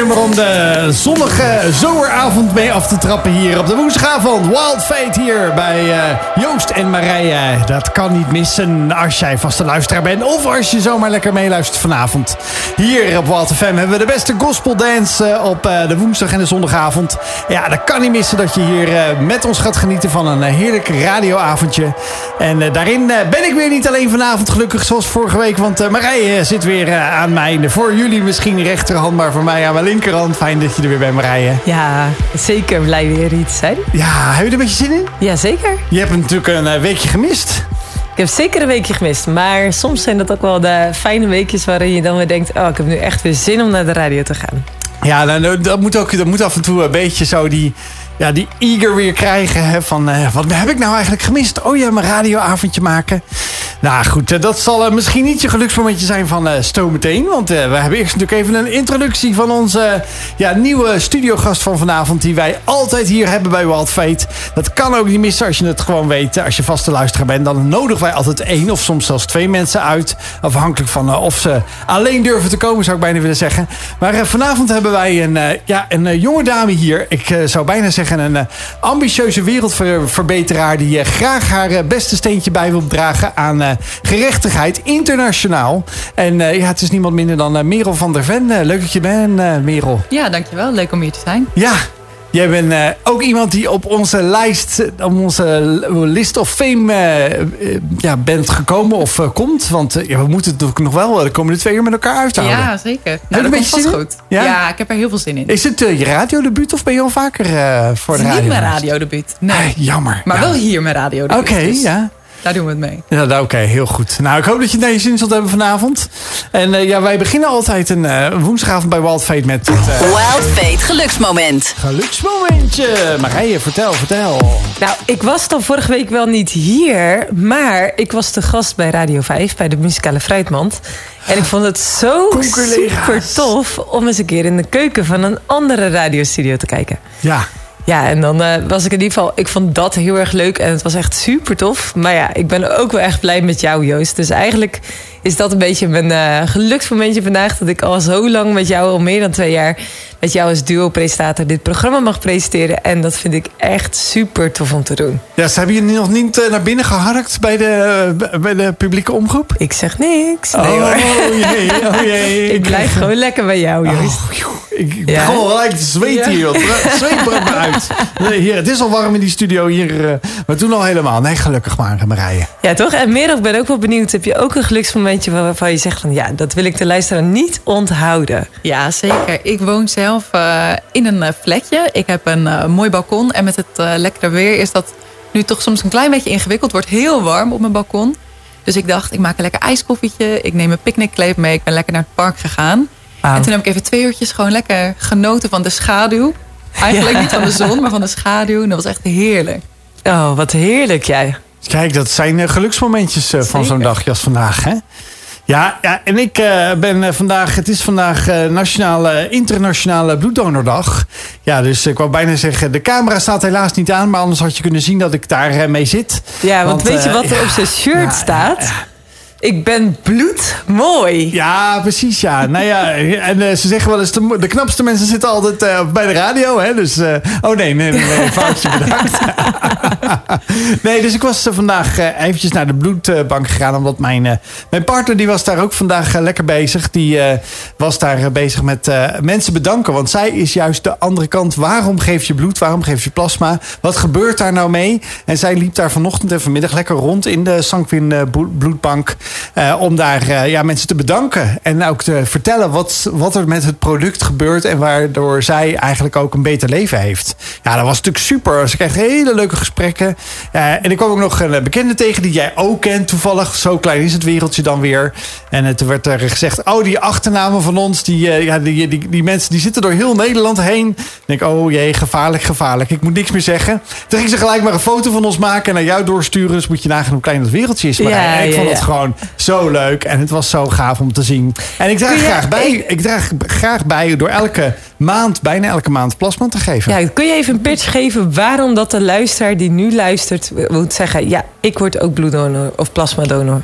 nummer om de zonnige zomeravond mee af te trappen hier op de woensdagavond. Wild Fate hier bij uh, Joost en Marije. Dat kan niet missen als jij vaste luisteraar bent of als je zomaar lekker meeluistert vanavond. Hier op Wild FM hebben we de beste gospel dance uh, op uh, de woensdag en de zondagavond. Ja, dat kan niet missen dat je hier met ons gaat genieten van een heerlijk radioavondje. En daarin ben ik weer niet alleen vanavond gelukkig zoals vorige week, want Marije zit weer aan mijn, voor jullie misschien rechterhand, maar voor mij aan mijn linkerhand. Fijn dat je er weer bij me rijden. Ja, zeker blij weer hier te zijn. Ja, heb je er een beetje zin in? Ja, zeker. Je hebt natuurlijk een uh, weekje gemist. Ik heb zeker een weekje gemist. Maar soms zijn dat ook wel de fijne weekjes waarin je dan weer denkt... oh, ik heb nu echt weer zin om naar de radio te gaan. Ja, nou, dat, moet ook, dat moet af en toe een beetje zo die ja, die eager weer krijgen. Hè, van uh, wat heb ik nou eigenlijk gemist? Oh ja, mijn radioavondje maken. Nou goed, uh, dat zal uh, misschien niet je geluksmomentje zijn van Sto meteen. Want we hebben eerst natuurlijk even een introductie van onze ja, nieuwe studiogast van vanavond. Die wij altijd hier hebben bij Wild Fate. Dat kan ook niet missen als je het gewoon weet. Als je vaste luisteraar bent, dan nodigen wij altijd één of soms zelfs twee mensen uit. Afhankelijk van of ze alleen durven te komen, zou ik bijna willen zeggen. Maar vanavond hebben wij een, ja, een jonge dame hier. Ik zou bijna zeggen een uh, ambitieuze wereldverbeteraar die uh, graag haar uh, beste steentje bij wil dragen aan gerechtigheid internationaal. En ja, het is niemand minder dan Merel van der Ven. leuk dat je bent, Merel. Ja, dankjewel. Leuk om hier te zijn. Ja, Jij bent uh, ook iemand die op onze lijst, op onze list of fame uh, ja, bent gekomen of uh, komt. Want ja, we moeten het nog wel de komende twee uur met elkaar uithouden. Ja, zeker. Nou, dat komt vast goed. Ja? ja? ik heb er heel veel zin in. Is het je radiodebuut of ben je al vaker voor de radio? Niet mijn radiodebuut, nee. Ay, jammer. Maar wel hier mijn radiodebuut. Oké, dus. ja. Daar doen we het mee. Ja, nou, oké, heel goed. Nou, ik hoop dat je het naar je zin zult hebben vanavond. En uh, ja, wij beginnen altijd een uh, woensdagavond bij Wild Fate met... Het, uh... Wild Fate, geluksmoment. Geluksmomentje. Marije, vertel, vertel. Nou, ik was dan vorige week wel niet hier, maar ik was te gast bij Radio 5, bij de muzikale Fruitmand. En ik vond het zo super tof om eens een keer in de keuken van een andere radiostudio te kijken. Ja. Ja, en dan uh, was ik in ieder geval... Ik vond dat heel erg leuk en het was echt super tof. Maar ja, ik ben ook wel echt blij met jou, Joost. Dus eigenlijk is dat een beetje mijn uh, geluksmomentje vandaag. Dat ik al zo lang met jou, al meer dan twee jaar... met jou als duo-presentator dit programma mag presenteren. En dat vind ik echt super tof om te doen. Ja, ze hebben je nog niet uh, naar binnen geharkt bij de, bij de publieke omroep? Ik zeg niks. Nee, oh, hoor. Jee, oh jee. ik blijf gewoon lekker bij jou, Joost. Oh, ik ik ja. begon gelijk te zweten hier. Het zweet me uit. Nee, hier, het is al warm in die studio hier. Maar toen al helemaal. Nee, gelukkig maar, Marije. Ja, toch? En meer ik ben ook wel benieuwd. Heb je ook een geluksmomentje waarvan je zegt van... ja, dat wil ik de luisteraar niet onthouden? Ja, zeker. Ik woon zelf uh, in een uh, flatje. Ik heb een mooi balkon. En met het lekkere weer is dat nu toch soms een klein beetje ingewikkeld. Wordt heel warm op mijn balkon. Dus ik dacht, ik maak een lekker ijskoffietje. Ik neem mijn picknickkleed mee. Ik ben lekker naar het park gegaan. En toen heb ik even twee uurtjes gewoon lekker genoten van de schaduw. Eigenlijk niet van de zon, maar van de schaduw. En dat was echt heerlijk. Oh, wat heerlijk jij. Kijk, dat zijn uh, geluksmomentjes uh, van zo'n dagje als vandaag, hè? Ja, ja en ik uh, ben vandaag, het is vandaag nationale, internationale bloeddonordag. Ja, dus ik wou bijna zeggen, de camera staat helaas niet aan, maar anders had je kunnen zien dat ik daar mee zit. Ja, want, want weet je wat er op zijn shirt staat? Ik ben bloedmooi. Ja, precies ja. nou ja, en uh, ze zeggen wel eens, de, de knapste mensen zitten altijd uh, bij de radio. Hè? Dus, uh, oh nee, nee, nee, nee foutje bedankt. nee, dus ik was vandaag eventjes naar de bloedbank gegaan. Omdat mijn, mijn partner, die was daar ook vandaag lekker bezig. Die was daar bezig met mensen bedanken. Want zij is juist de andere kant. Waarom geef je bloed? Waarom geef je plasma? Wat gebeurt daar nou mee? En zij liep daar vanochtend en vanmiddag lekker rond in de Sanquin bloedbank. Uh, om daar uh, ja, mensen te bedanken. En ook te vertellen wat, wat er met het product gebeurt. En waardoor zij eigenlijk ook een beter leven heeft. Ja, dat was natuurlijk super. Ze kreeg hele leuke gesprekken. Uh, en ik kwam ook nog een bekende tegen die jij ook kent. Toevallig, zo klein is het wereldje dan weer. En toen werd er gezegd: Oh, die achternamen van ons. Die, ja, die, die, die, mensen die zitten door heel Nederland heen. Ik denk, oh jee, gevaarlijk, gevaarlijk. Ik moet niks meer zeggen. Toen ging ze gelijk maar een foto van ons maken en naar jou doorsturen. Dus moet je nagaan hoe klein dat wereldje is. Maar ja, ik vond het gewoon zo leuk en het was zo gaaf om te zien. En ik draag, graag, bij, ik draag graag bij door elke maand, bijna elke maand, plasma te geven. Ja, kun je even een pitch geven waarom dat de luisteraar die nu luistert moet zeggen... ja, ik word ook bloeddonor of plasmadonor?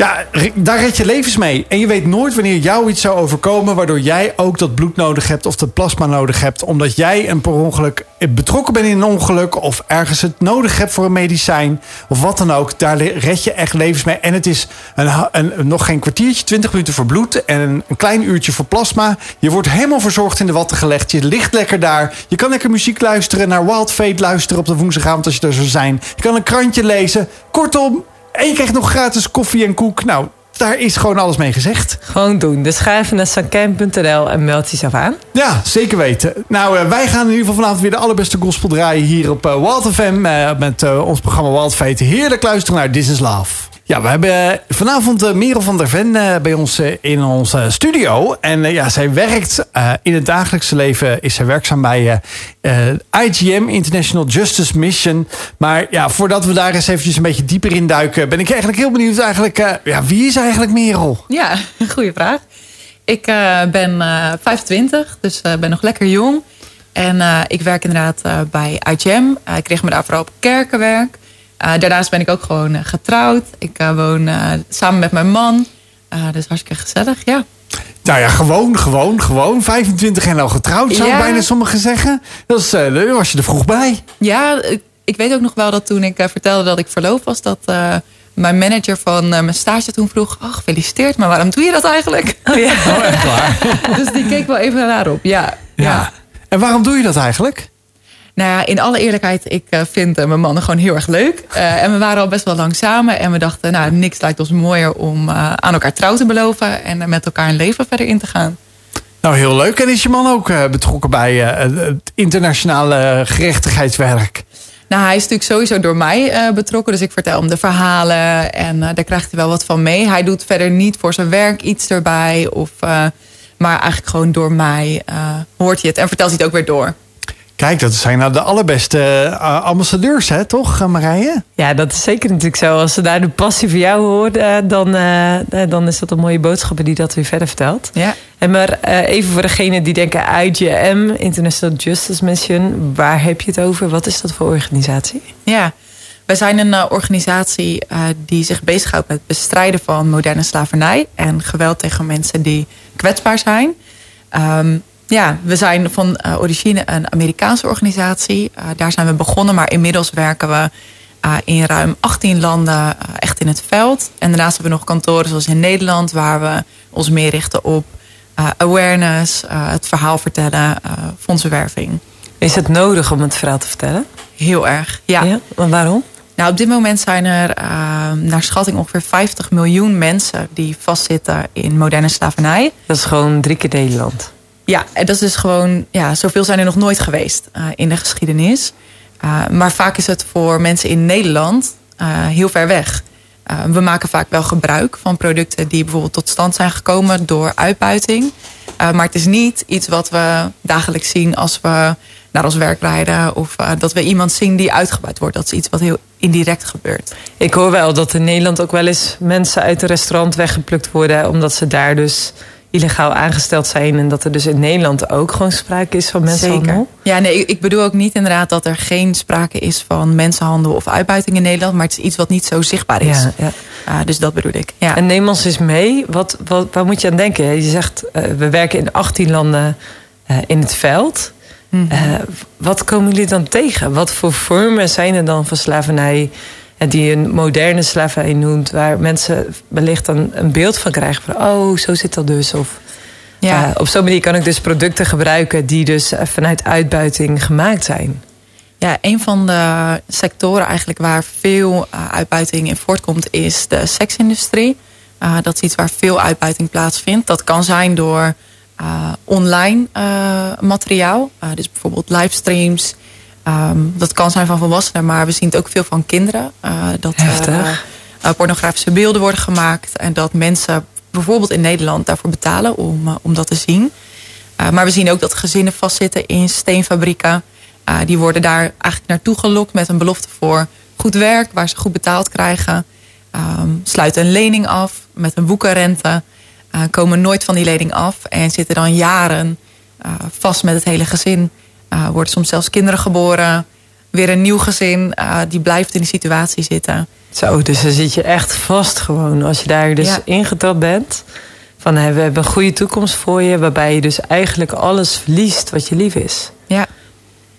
Ja, daar red je levens mee. En je weet nooit wanneer jou iets zou overkomen... waardoor jij ook dat bloed nodig hebt of dat plasma nodig hebt... omdat jij een per ongeluk betrokken bent in een ongeluk... of ergens het nodig hebt voor een medicijn of wat dan ook. Daar red je echt levens mee. En het is een, een, nog geen kwartiertje, 20 minuten voor bloed... en een, een klein uurtje voor plasma. Je wordt helemaal verzorgd in de watten gelegd. Je ligt lekker daar. Je kan lekker muziek luisteren, naar Wild Fate luisteren... op de woensdagavond als je er zou zijn. Je kan een krantje lezen. Kortom... En je krijgt nog gratis koffie en koek. Nou, daar is gewoon alles mee gezegd. Gewoon doen. Dus ga even naar sankem.nl en meld jezelf aan. Ja, zeker weten. Nou, eh, wij gaan in ieder geval vanavond weer de allerbeste gospel draaien hier op eh, Wild FM. eh, met ons programma Wild Fate. Heerlijk luisteren naar This is Love. Ja, we hebben vanavond eh, Merel van der Ven eh, bij ons eh, in onze studio. En ja, zij werkt in het dagelijkse leven, is zij werkzaam bij IGM, International Justice Mission. Maar ja, voordat we daar eens eventjes een beetje dieper in duiken, ben ik eigenlijk heel benieuwd eigenlijk, ja, wie is eigenlijk Merel? Ja, goede vraag. Ik ben eh 25, dus ben nog lekker jong. En ik werk inderdaad bij IGM. Ik kreeg me daar vooral op kerkenwerk. Eh, daarnaast ben ik ook gewoon eh, getrouwd. Ik eh, woon eh, samen met mijn man. Eh, dus hartstikke gezellig, ja. Nou ja, gewoon, gewoon, gewoon. 25 en al getrouwd, zou Ja. bijna sommigen zeggen. Dat is, daar was je er vroeg bij. Ja, ik, ik weet ook nog wel dat toen ik eh, vertelde dat ik verloofd was... dat eh, mijn manager van eh, mijn stage toen vroeg... Oh, gefeliciteerd, maar waarom doe je dat eigenlijk? Oh ja. Oh, echt waar? dus die keek wel even naar op, ja. ja. En waarom doe je dat eigenlijk? Nou ja, in alle eerlijkheid, ik eh, vind eh, mijn mannen gewoon heel erg leuk. Eh, en we waren al best wel lang samen. En we dachten, nou, niks lijkt ons mooier om aan elkaar trouw te beloven. En met elkaar een leven verder in te gaan. Nou, heel leuk. En is je man ook betrokken bij het internationale gerechtigheidswerk? Nou, hij is natuurlijk sowieso door mij betrokken. Dus ik vertel hem de verhalen. En daar krijgt hij wel wat van mee. Hij doet verder niet voor zijn werk iets erbij. Of, maar eigenlijk gewoon door mij hoort hij het. En vertelt hij het ook weer door. Kijk, dat zijn nou de allerbeste eh, ambassadeurs, hè, toch, eh, Marije? Ja, dat is zeker natuurlijk zo. Als ze daar de passie voor jou hoort, eh, dan, dan is dat een mooie boodschap die dat weer verder vertelt. Ja. En maar eh, even voor degene die denken IGM, International Justice Mission, waar heb je het over? Wat is dat voor organisatie? Ja, wij zijn een organisatie eh, die zich bezighoudt met het bestrijden van moderne slavernij en geweld tegen mensen die kwetsbaar zijn. Ehm, ja, we zijn van eh, origine een Amerikaanse organisatie. Eh, daar zijn we begonnen, maar inmiddels werken we eh, in ruim 18 landen echt in het veld. En daarnaast hebben we nog kantoren zoals in Nederland, waar we ons meer richten op awareness, het verhaal vertellen, fondsenwerving. Is het nodig om het verhaal te vertellen? Heel erg. Ja. Maar waarom? Nou, op dit moment zijn er naar schatting ongeveer 50 miljoen mensen die vastzitten in moderne slavernij. Dat is gewoon drie keer Nederland. Ja, en dat is dus gewoon, ja, zoveel zijn er nog nooit geweest uh, in de geschiedenis. Uh, maar vaak is het voor mensen in Nederland uh, heel ver weg. we maken vaak wel gebruik van producten die bijvoorbeeld tot stand zijn gekomen door uitbuiting. maar het is niet iets wat we dagelijks zien als we naar ons werk rijden. Of dat we iemand zien die uitgebuit wordt. Dat is iets wat heel indirect gebeurt. Ik hoor wel dat in Nederland ook wel eens mensen uit een restaurant weggeplukt worden. Omdat ze daar dus illegaal aangesteld zijn. En dat er dus in Nederland ook gewoon sprake is van mensenhandel. Zeker. Ja, nee, ik bedoel ook niet inderdaad dat er geen sprake is van mensenhandel of uitbuiting in Nederland. Maar het is iets wat niet zo zichtbaar is. Ja, ja. Uh, dus dat bedoel ik. Ja. En neem ons eens mee. Wat, wat, waar moet je aan denken? Je zegt, uh, we werken in 18 landen uh, in het veld. Mm -hmm. uh, wat komen jullie dan tegen? Wat voor vormen zijn er dan van slavernij? Die een moderne slavernij noemt, waar mensen wellicht dan een beeld van krijgen van, oh, zo zit dat dus. Of ja. uh, op zo'n manier kan ik dus producten gebruiken die dus vanuit uitbuiting gemaakt zijn. Ja, een van de sectoren eigenlijk waar veel uh, uitbuiting in voortkomt, is de seksindustrie. Uh, dat is iets waar veel uitbuiting plaatsvindt. Dat kan zijn door uh, online materiaal, dus bijvoorbeeld livestreams. Um, dat kan zijn van volwassenen, maar we zien het ook veel van kinderen. Uh, dat uh, pornografische beelden worden gemaakt. En dat mensen bijvoorbeeld in Nederland daarvoor betalen om, uh, om dat te zien. maar we zien ook dat gezinnen vastzitten in steenfabrieken. die worden daar eigenlijk naartoe gelokt met een belofte voor goed werk, waar ze goed betaald krijgen. Um, sluiten een lening af met een boekenrente. komen nooit van die lening af en zitten dan jaren vast met het hele gezin. Uh, worden soms zelfs kinderen geboren. Weer een nieuw gezin. Uh, die blijft in die situatie zitten. Zo, dus dan zit je echt vast gewoon als je daar dus Ja. ingetrapt bent. Van we hebben een goede toekomst voor je, waarbij je dus eigenlijk alles verliest wat je lief is. Ja,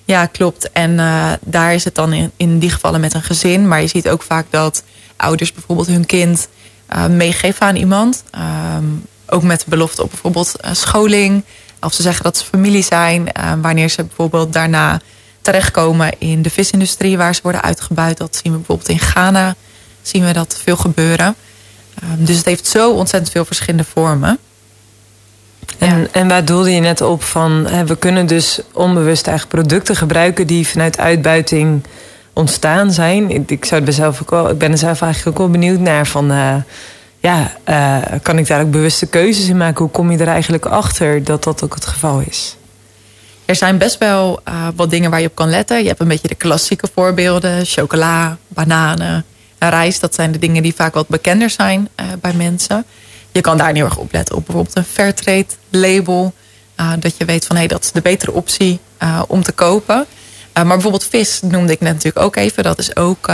ja klopt. En eh, daar is het dan in, in die gevallen met een gezin. Maar je ziet ook vaak dat ouders bijvoorbeeld hun kind eh, meegeven aan iemand. Ehm, ook met de belofte op bijvoorbeeld eh, scholing. Of ze zeggen dat ze familie zijn. eh, wanneer ze bijvoorbeeld daarna terechtkomen in de visindustrie waar ze worden uitgebuit. Dat zien we bijvoorbeeld in Ghana. Zien we dat veel gebeuren. Ehm, dus het heeft zo ontzettend veel verschillende vormen. En, en waar doelde je net op van, hè, we kunnen dus onbewust eigenlijk producten gebruiken die vanuit uitbuiting ontstaan zijn. Ik, ik zou het zelf ook wel, ik ben er zelf eigenlijk ook wel benieuwd naar van, eh, ja, eh, kan ik daar ook bewuste keuzes in maken? Hoe kom je er eigenlijk achter dat dat ook het geval is? Er zijn best wel eh, wat dingen waar je op kan letten. Je hebt een beetje de klassieke voorbeelden. Chocola, bananen, rijst. Dat zijn de dingen die vaak wat bekender zijn eh, bij mensen. Je kan daar heel erg op letten. Op bijvoorbeeld een Fairtrade label. Dat je weet van hé, dat is de betere optie om te kopen. Maar bijvoorbeeld vis noemde ik net natuurlijk ook even. Dat is ook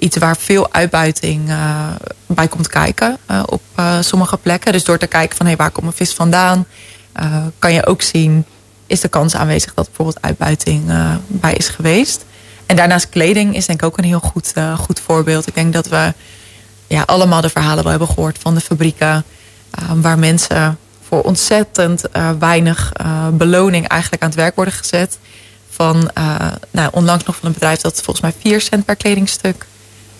iets waar veel uitbuiting eh, bij komt kijken eh, op eh, sommige plekken. Dus door te kijken van hé, waar komt mijn vis vandaan, kan je ook zien is de kans aanwezig dat bijvoorbeeld uitbuiting bij is geweest. En daarnaast kleding is denk ik ook een heel goed, goed voorbeeld. Ik denk dat we ja, allemaal de verhalen wel hebben gehoord van de fabrieken. waar mensen voor ontzettend weinig beloning eigenlijk aan het werk worden gezet. Van nou, onlangs nog van een bedrijf dat volgens mij 4 cent per kledingstuk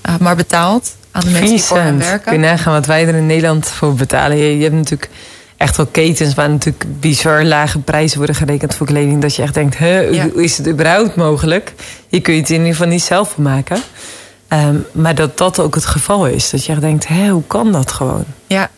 uh, maar betaalt aan de mensen die voor werken. Kun je nagaan wat wij er in Nederland voor betalen? Je, je hebt natuurlijk echt wel ketens waar natuurlijk bizar lage prijzen worden gerekend voor kleding. Dat je echt denkt, huh, ja. is het überhaupt mogelijk? Je kun je het in ieder geval niet zelf maken. Um, maar dat dat ook het geval is. Dat je echt denkt, hè, hoe kan dat gewoon? Ja,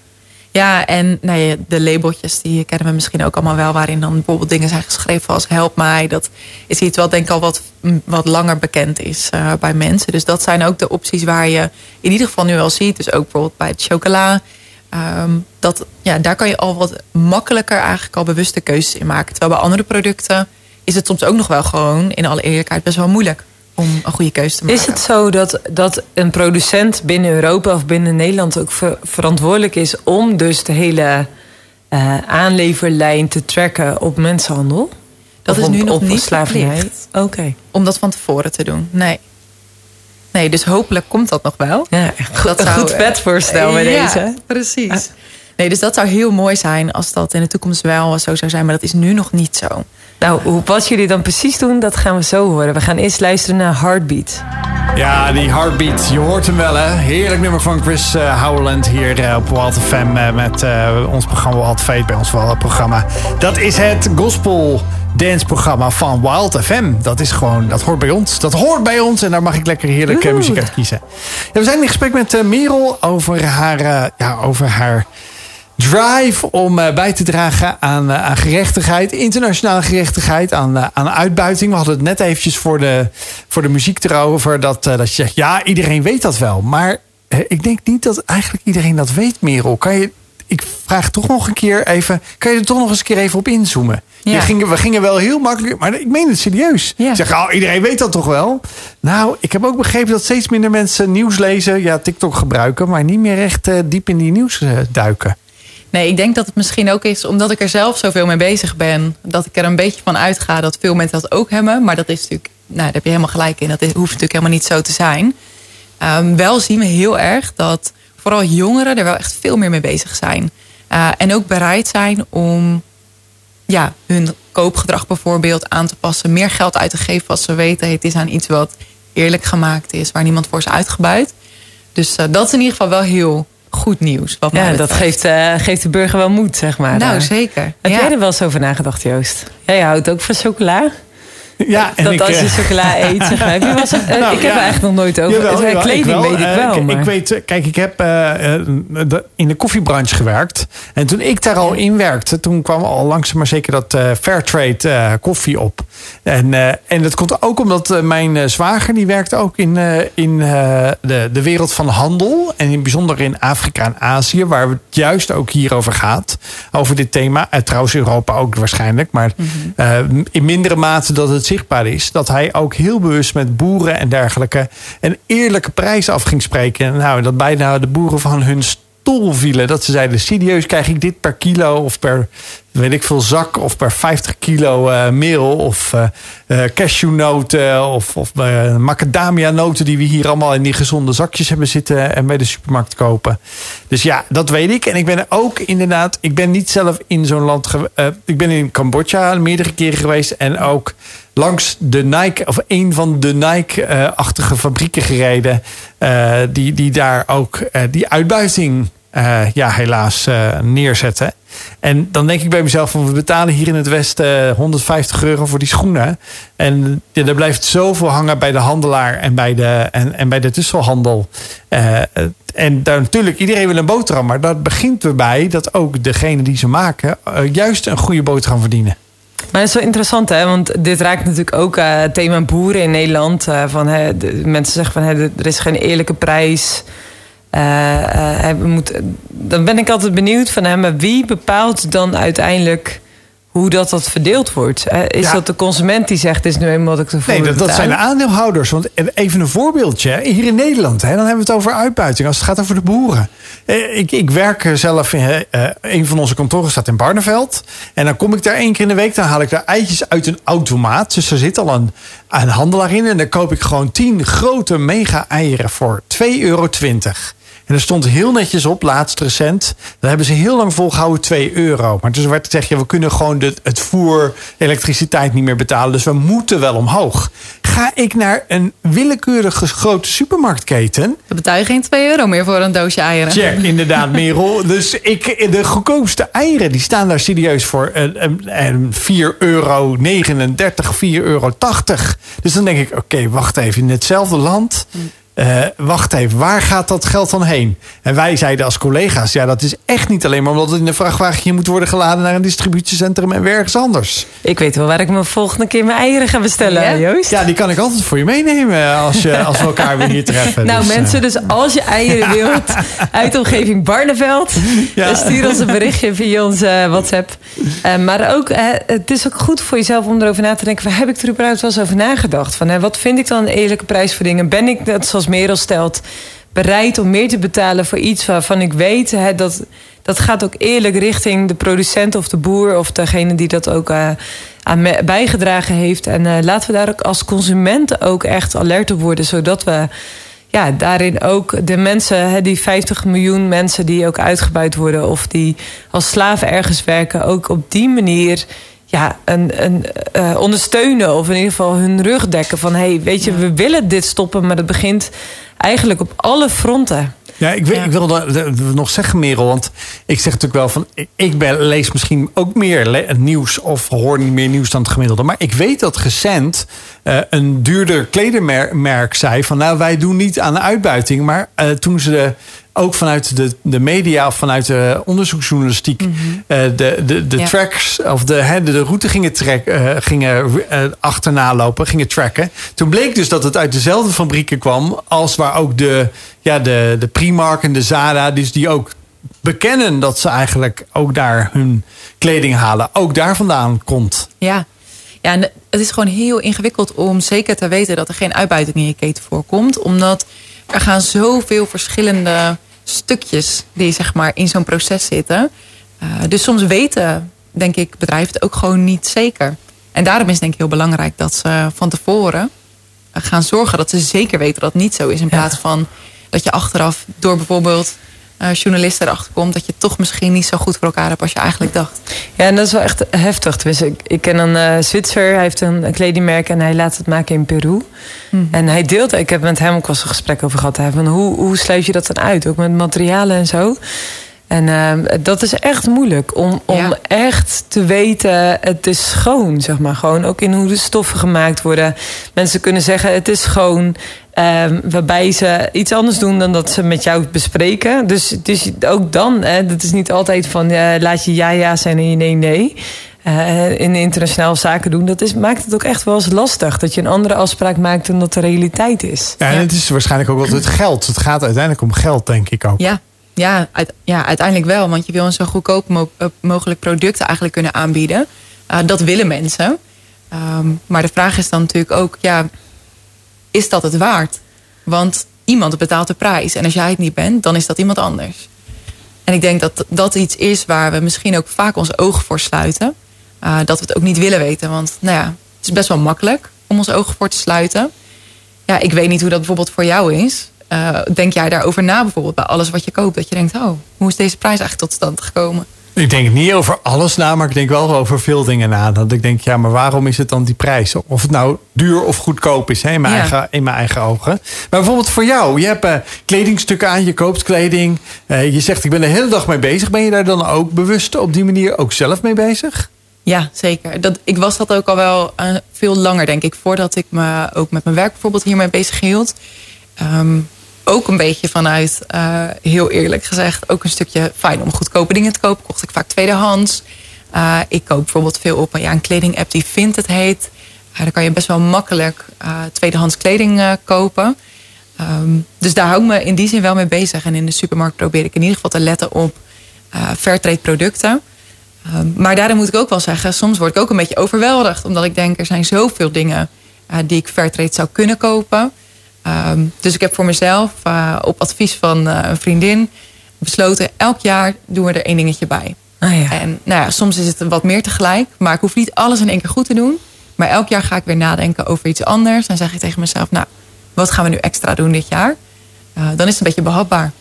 ja, en nou de labeltjes die kennen we misschien ook allemaal wel, waarin dan bijvoorbeeld dingen zijn geschreven als help mij. Dat is iets wat denk ik al wat, wat langer bekend is uh, bij mensen. Dus dat zijn ook de opties waar je in ieder geval nu al ziet. Dus ook bijvoorbeeld bij het chocola. Um, dat, ja, daar kan je al wat makkelijker eigenlijk al bewuste keuzes in maken. Terwijl bij andere producten is het soms ook nog wel gewoon, in alle eerlijkheid, best wel moeilijk om een goede keuze te maken. Is het zo dat, dat een producent binnen Europa of binnen Nederland ook ver, verantwoordelijk is om dus de hele uh, aanleverlijn te tracken op mensenhandel? Dat of is nu op, nog op niet slavernij. Oké. Okay. Om dat van tevoren te doen. Nee. Nee, dus hopelijk komt dat nog wel. Ja, dat zou, goed vetvoorstel bij ja, deze. Precies. Nee, dus dat zou heel mooi zijn als dat in de toekomst wel zo zou zijn. Maar dat is nu nog niet zo. Nou, wat jullie dan precies doen, dat gaan we zo horen. We gaan eerst luisteren naar Heartbeat. Ja, die Heartbeat. Je hoort hem wel, hè? Heerlijk nummer van Chris uh, Howland hier uh, op Wild FM uh, met ons programma Wild Fate bij ons programma. Dat is het gospel dance programma van Wild FM. Dat is gewoon, dat hoort bij ons. Dat hoort bij ons en daar mag ik lekker heerlijk uh, muziek uit kiezen. Ja, we zijn in gesprek met Merel over haar, ja, over haar drive om uh, bij te dragen aan, uh, aan gerechtigheid, internationale gerechtigheid, aan, uh, aan uitbuiting. We hadden het net eventjes voor de, voor de muziek erover dat, dat je zegt, ja, iedereen weet dat wel. Maar ik denk niet dat eigenlijk iedereen dat weet, Merel. Kan je, ik vraag toch nog een keer even, kan je er toch nog eens een keer even op inzoomen? Ja. Ging, we gingen wel heel makkelijk, maar ik meen het serieus. Ja. Zeg, oh, iedereen weet dat toch wel? Nou, ik heb ook begrepen dat steeds minder mensen nieuws lezen, ja, TikTok gebruiken, maar niet meer echt diep in die nieuws duiken. Nee, ik denk dat het misschien ook is omdat ik er zelf zoveel mee bezig ben. Dat ik er een beetje van uitga dat veel mensen dat ook hebben. Maar dat is natuurlijk, nou, daar heb je helemaal gelijk in. Dat hoeft natuurlijk helemaal niet zo te zijn. Um, wel zien we heel erg dat vooral jongeren er wel echt veel meer mee bezig zijn. Uh, en ook bereid zijn om ja, hun koopgedrag bijvoorbeeld aan te passen. Meer geld uit te geven als ze weten het is aan iets wat eerlijk gemaakt is. Waar niemand voor is uitgebuit. Dus uh, dat is in ieder geval wel heel goed nieuws. Wat ja, dat geeft, uh, geeft de burger wel moed, zeg maar. Nou, zeker. Heb ja. jij er wel eens over nagedacht, Joost? Jij houdt ook van chocola? Ja, en dat ik, als je chocola eet, zeg maar. Was, nou, ik heb ja. er eigenlijk nog nooit over. Jawel, jawel, kleding ik weet ik wel. Maar. Ik weet, kijk, ik heb uh, in de koffiebranche gewerkt. En toen ik daar al in werkte, toen kwam al langzaam maar zeker dat uh, Fairtrade koffie op. En, en dat komt ook omdat mijn zwager, die werkte ook in, in de, de wereld van handel. En in bijzonder in Afrika en Azië, waar het juist ook hier over gaat. Over dit thema. trouwens Europa ook waarschijnlijk. Maar mm -hmm. in mindere mate dat het zichtbaar is, dat hij ook heel bewust met boeren en dergelijke een eerlijke prijs af ging spreken. Nou, dat bijna de boeren van hun stoel vielen. Dat ze zeiden: serieus, krijg ik dit per kilo of per weet ik veel zak of per 50 kilo uh, meel of uh, cashewnoten of, of uh, macadamia noten die we hier allemaal in die gezonde zakjes hebben zitten en bij de supermarkt kopen. Dus ja, dat weet ik. En ik ben ook inderdaad, ik ben niet zelf in zo'n land. ik ben in Cambodja meerdere keren geweest en ook langs de Nike, of een van de Nike-achtige fabrieken gereden. die, die daar ook die uitbuiting ja, helaas neerzetten. En dan denk ik bij mezelf: van, we betalen hier in het Westen 150 euro voor die schoenen. En ja, er blijft zoveel hangen bij de handelaar en bij de, en, en bij de tussenhandel. En daar natuurlijk, iedereen wil een boterham. Maar dat begint erbij dat ook degene die ze maken juist een goede boterham verdienen. Maar dat is wel interessant, hè? Want dit raakt natuurlijk ook uh, het thema boeren in Nederland. van, hè, mensen zeggen van hè, er is geen eerlijke prijs. Uh, uh, moet, dan ben ik altijd benieuwd van hem, maar wie bepaalt dan uiteindelijk hoe dat, dat verdeeld wordt? Is dat de consument die zegt, is nu eenmaal wat ik ervoor Nee, dat, dat zijn de aandeelhouders. Want even een voorbeeldje. Hier in Nederland, hè, dan hebben we het over uitbuiting. Als het gaat over de boeren. Eh, ik, ik werk zelf in een van onze kantoren staat in Barneveld. En dan kom ik daar één keer in de week. Dan haal ik daar eitjes uit een automaat. Dus er zit al een, een handelaar in. En dan koop ik gewoon tien grote mega eieren voor 2,20 euro. En er stond heel netjes op, laatst recent. Daar hebben ze heel lang volgehouden 2 euro. Maar dus werd gezegd, ja, we kunnen gewoon de, het voer, elektriciteit niet meer betalen. Dus we moeten wel omhoog. Ga ik naar een willekeurige grote supermarktketen. Dan betaal je geen 2 euro meer voor een doosje eieren. Check, inderdaad, Merel. dus ik, de goedkoopste eieren, die staan daar serieus voor een, een 4,39 euro, 4,80 euro. Dus dan denk ik, oké, wacht even, in hetzelfde land... Uh, wacht even, waar gaat dat geld dan heen? En wij zeiden als collega's, ja, dat is echt niet alleen maar omdat het in een vrachtwagentje moet worden geladen naar een distributiecentrum en ergens anders. Ik weet wel waar ik me volgende keer mijn eieren ga bestellen, ja? Joost. Ja, die kan ik altijd voor je meenemen als, je, als we elkaar weer hier treffen. nou, dus, mensen, uh... dus als je eieren wilt uit de omgeving Barneveld, ja. stuur ons een berichtje via onze WhatsApp. Uh, maar ook, het is ook goed voor jezelf om erover na te denken: waar heb ik er überhaupt wel eens over nagedacht? Van, wat vind ik dan een eerlijke prijs voor dingen? Ben ik dat zoals zoals stelt, bereid om meer te betalen voor iets waarvan ik weet hè, dat dat gaat ook eerlijk richting de producent of de boer of degene die dat ook uh, aan bijgedragen heeft. En uh, laten we daar ook als consumenten ook echt alert op worden, zodat we ja, daarin ook de mensen, hè, die 50 miljoen mensen die ook uitgebuit worden of die als slaven ergens werken, ook op die manier ja, een, een, uh, ondersteunen of in ieder geval hun rug dekken. Van hey, weet je, we willen dit stoppen, maar dat begint eigenlijk op alle fronten. Ja, ik, wil, ja. ik wilde nog zeggen, Merel, want ik zeg natuurlijk wel van... ik ben, lees misschien ook meer nieuws of hoor niet meer nieuws dan het gemiddelde. Maar ik weet dat recent uh, een duurder kledermerk zei van... nou, wij doen niet aan de uitbuiting. Maar uh, toen ze de ook vanuit de, de media of vanuit de onderzoeksjournalistiek mm -hmm. uh, de, de, de ja. tracks of de, hè, de, de route gingen, track, uh, gingen uh, achterna lopen, gingen tracken. Toen bleek dus dat het uit dezelfde fabrieken kwam als waar ook de, ja, de, de Primark en de Zara, dus die ook bekennen dat ze eigenlijk ook daar hun kleding halen, ook daar vandaan komt. Ja. Ja, en het is gewoon heel ingewikkeld om zeker te weten dat er geen uitbuiting in je keten voorkomt. Omdat er gaan zoveel verschillende stukjes die zeg maar in zo'n proces zitten. Uh, dus soms weten, denk ik, bedrijven het ook gewoon niet zeker. En daarom is het denk ik heel belangrijk dat ze van tevoren gaan zorgen dat ze zeker weten dat het niet zo is. In plaats van dat je achteraf door bijvoorbeeld uh, journalisten erachter komt... dat je toch misschien niet zo goed voor elkaar hebt als je eigenlijk dacht. Ja, en dat is wel echt heftig. Dus ik, ik ken een uh, Zwitser, hij heeft een, een, kledingmerk... en hij laat het maken in Peru. Mm. En hij deelt, ik heb met hem ook al een gesprek over gehad... van hoe, hoe sluit je dat dan uit, ook met materialen en zo... En uh, dat is echt moeilijk om, om ja. echt te weten, het is schoon, zeg maar. Gewoon ook in hoe de stoffen gemaakt worden. Mensen kunnen zeggen, het is schoon. Um, waarbij ze iets anders doen dan dat ze met jou bespreken. Dus, dus ook dan, hè, dat is niet altijd van uh, laat je ja ja zijn en je nee nee. Uh, in internationale zaken doen, dat is, maakt het ook echt wel eens lastig. Dat je een andere afspraak maakt dan dat de realiteit is. Ja, en het is waarschijnlijk ook altijd het geld. Het gaat uiteindelijk om geld, denk ik ook. Ja, ja, uit, ja uiteindelijk wel. Want je wil een zo goedkoop mo mogelijk product eigenlijk kunnen aanbieden. Uh, dat willen mensen. Ehm, maar de vraag is dan natuurlijk ook, ja, is dat het waard? Want iemand betaalt de prijs. En als jij het niet bent, dan is dat iemand anders. En ik denk dat dat iets is waar we misschien ook vaak ons ogen voor sluiten. Uh, dat we het ook niet willen weten. Want nou ja, het is best wel makkelijk om ons ogen voor te sluiten. Ja, ik weet niet hoe dat bijvoorbeeld voor jou is. Uh, denk jij daarover na bijvoorbeeld bij alles wat je koopt? Dat je denkt, oh, hoe is deze prijs eigenlijk tot stand gekomen? Ik denk niet over alles na, maar ik denk wel over veel dingen na. Dat ik denk, ja, maar waarom is het dan die prijs? Of het nou duur of goedkoop is, hè, in, mijn eigen, in mijn eigen ogen. Maar bijvoorbeeld voor jou, je hebt uh, kledingstukken aan, je koopt kleding. Uh, je zegt, ik ben de hele dag mee bezig. Ben je daar dan ook bewust op die manier ook zelf mee bezig? Ja, zeker. Dat, ik was dat ook al wel uh, veel langer, denk ik. Voordat ik me ook met mijn werk bijvoorbeeld hiermee bezig hield. Um, ook een beetje vanuit, uh, heel eerlijk gezegd, ook een stukje fijn om goedkope dingen te kopen. Kocht ik vaak tweedehands. Uh, ik koop bijvoorbeeld veel op ja, een kledingapp die Vinted heet. Uh, daar kan je best wel makkelijk tweedehands kleding kopen. Um, dus daar hou ik me in die zin wel mee bezig. En in de supermarkt probeer ik in ieder geval te letten op fairtrade producten. Um, maar daarin moet ik ook wel zeggen, soms word ik ook een beetje overweldigd. Omdat ik denk, er zijn zoveel dingen die ik fairtrade zou kunnen kopen. Um, dus ik heb voor mezelf uh, op advies van uh, een vriendin besloten... elk jaar doen we er één dingetje bij. Ah, ja. En nou ja, soms is het wat meer tegelijk. Maar ik hoef niet alles in één keer goed te doen. Maar elk jaar ga ik weer nadenken over iets anders. Dan zeg ik tegen mezelf, nou, wat gaan we nu extra doen dit jaar? Uh, dan is het een beetje behapbaar.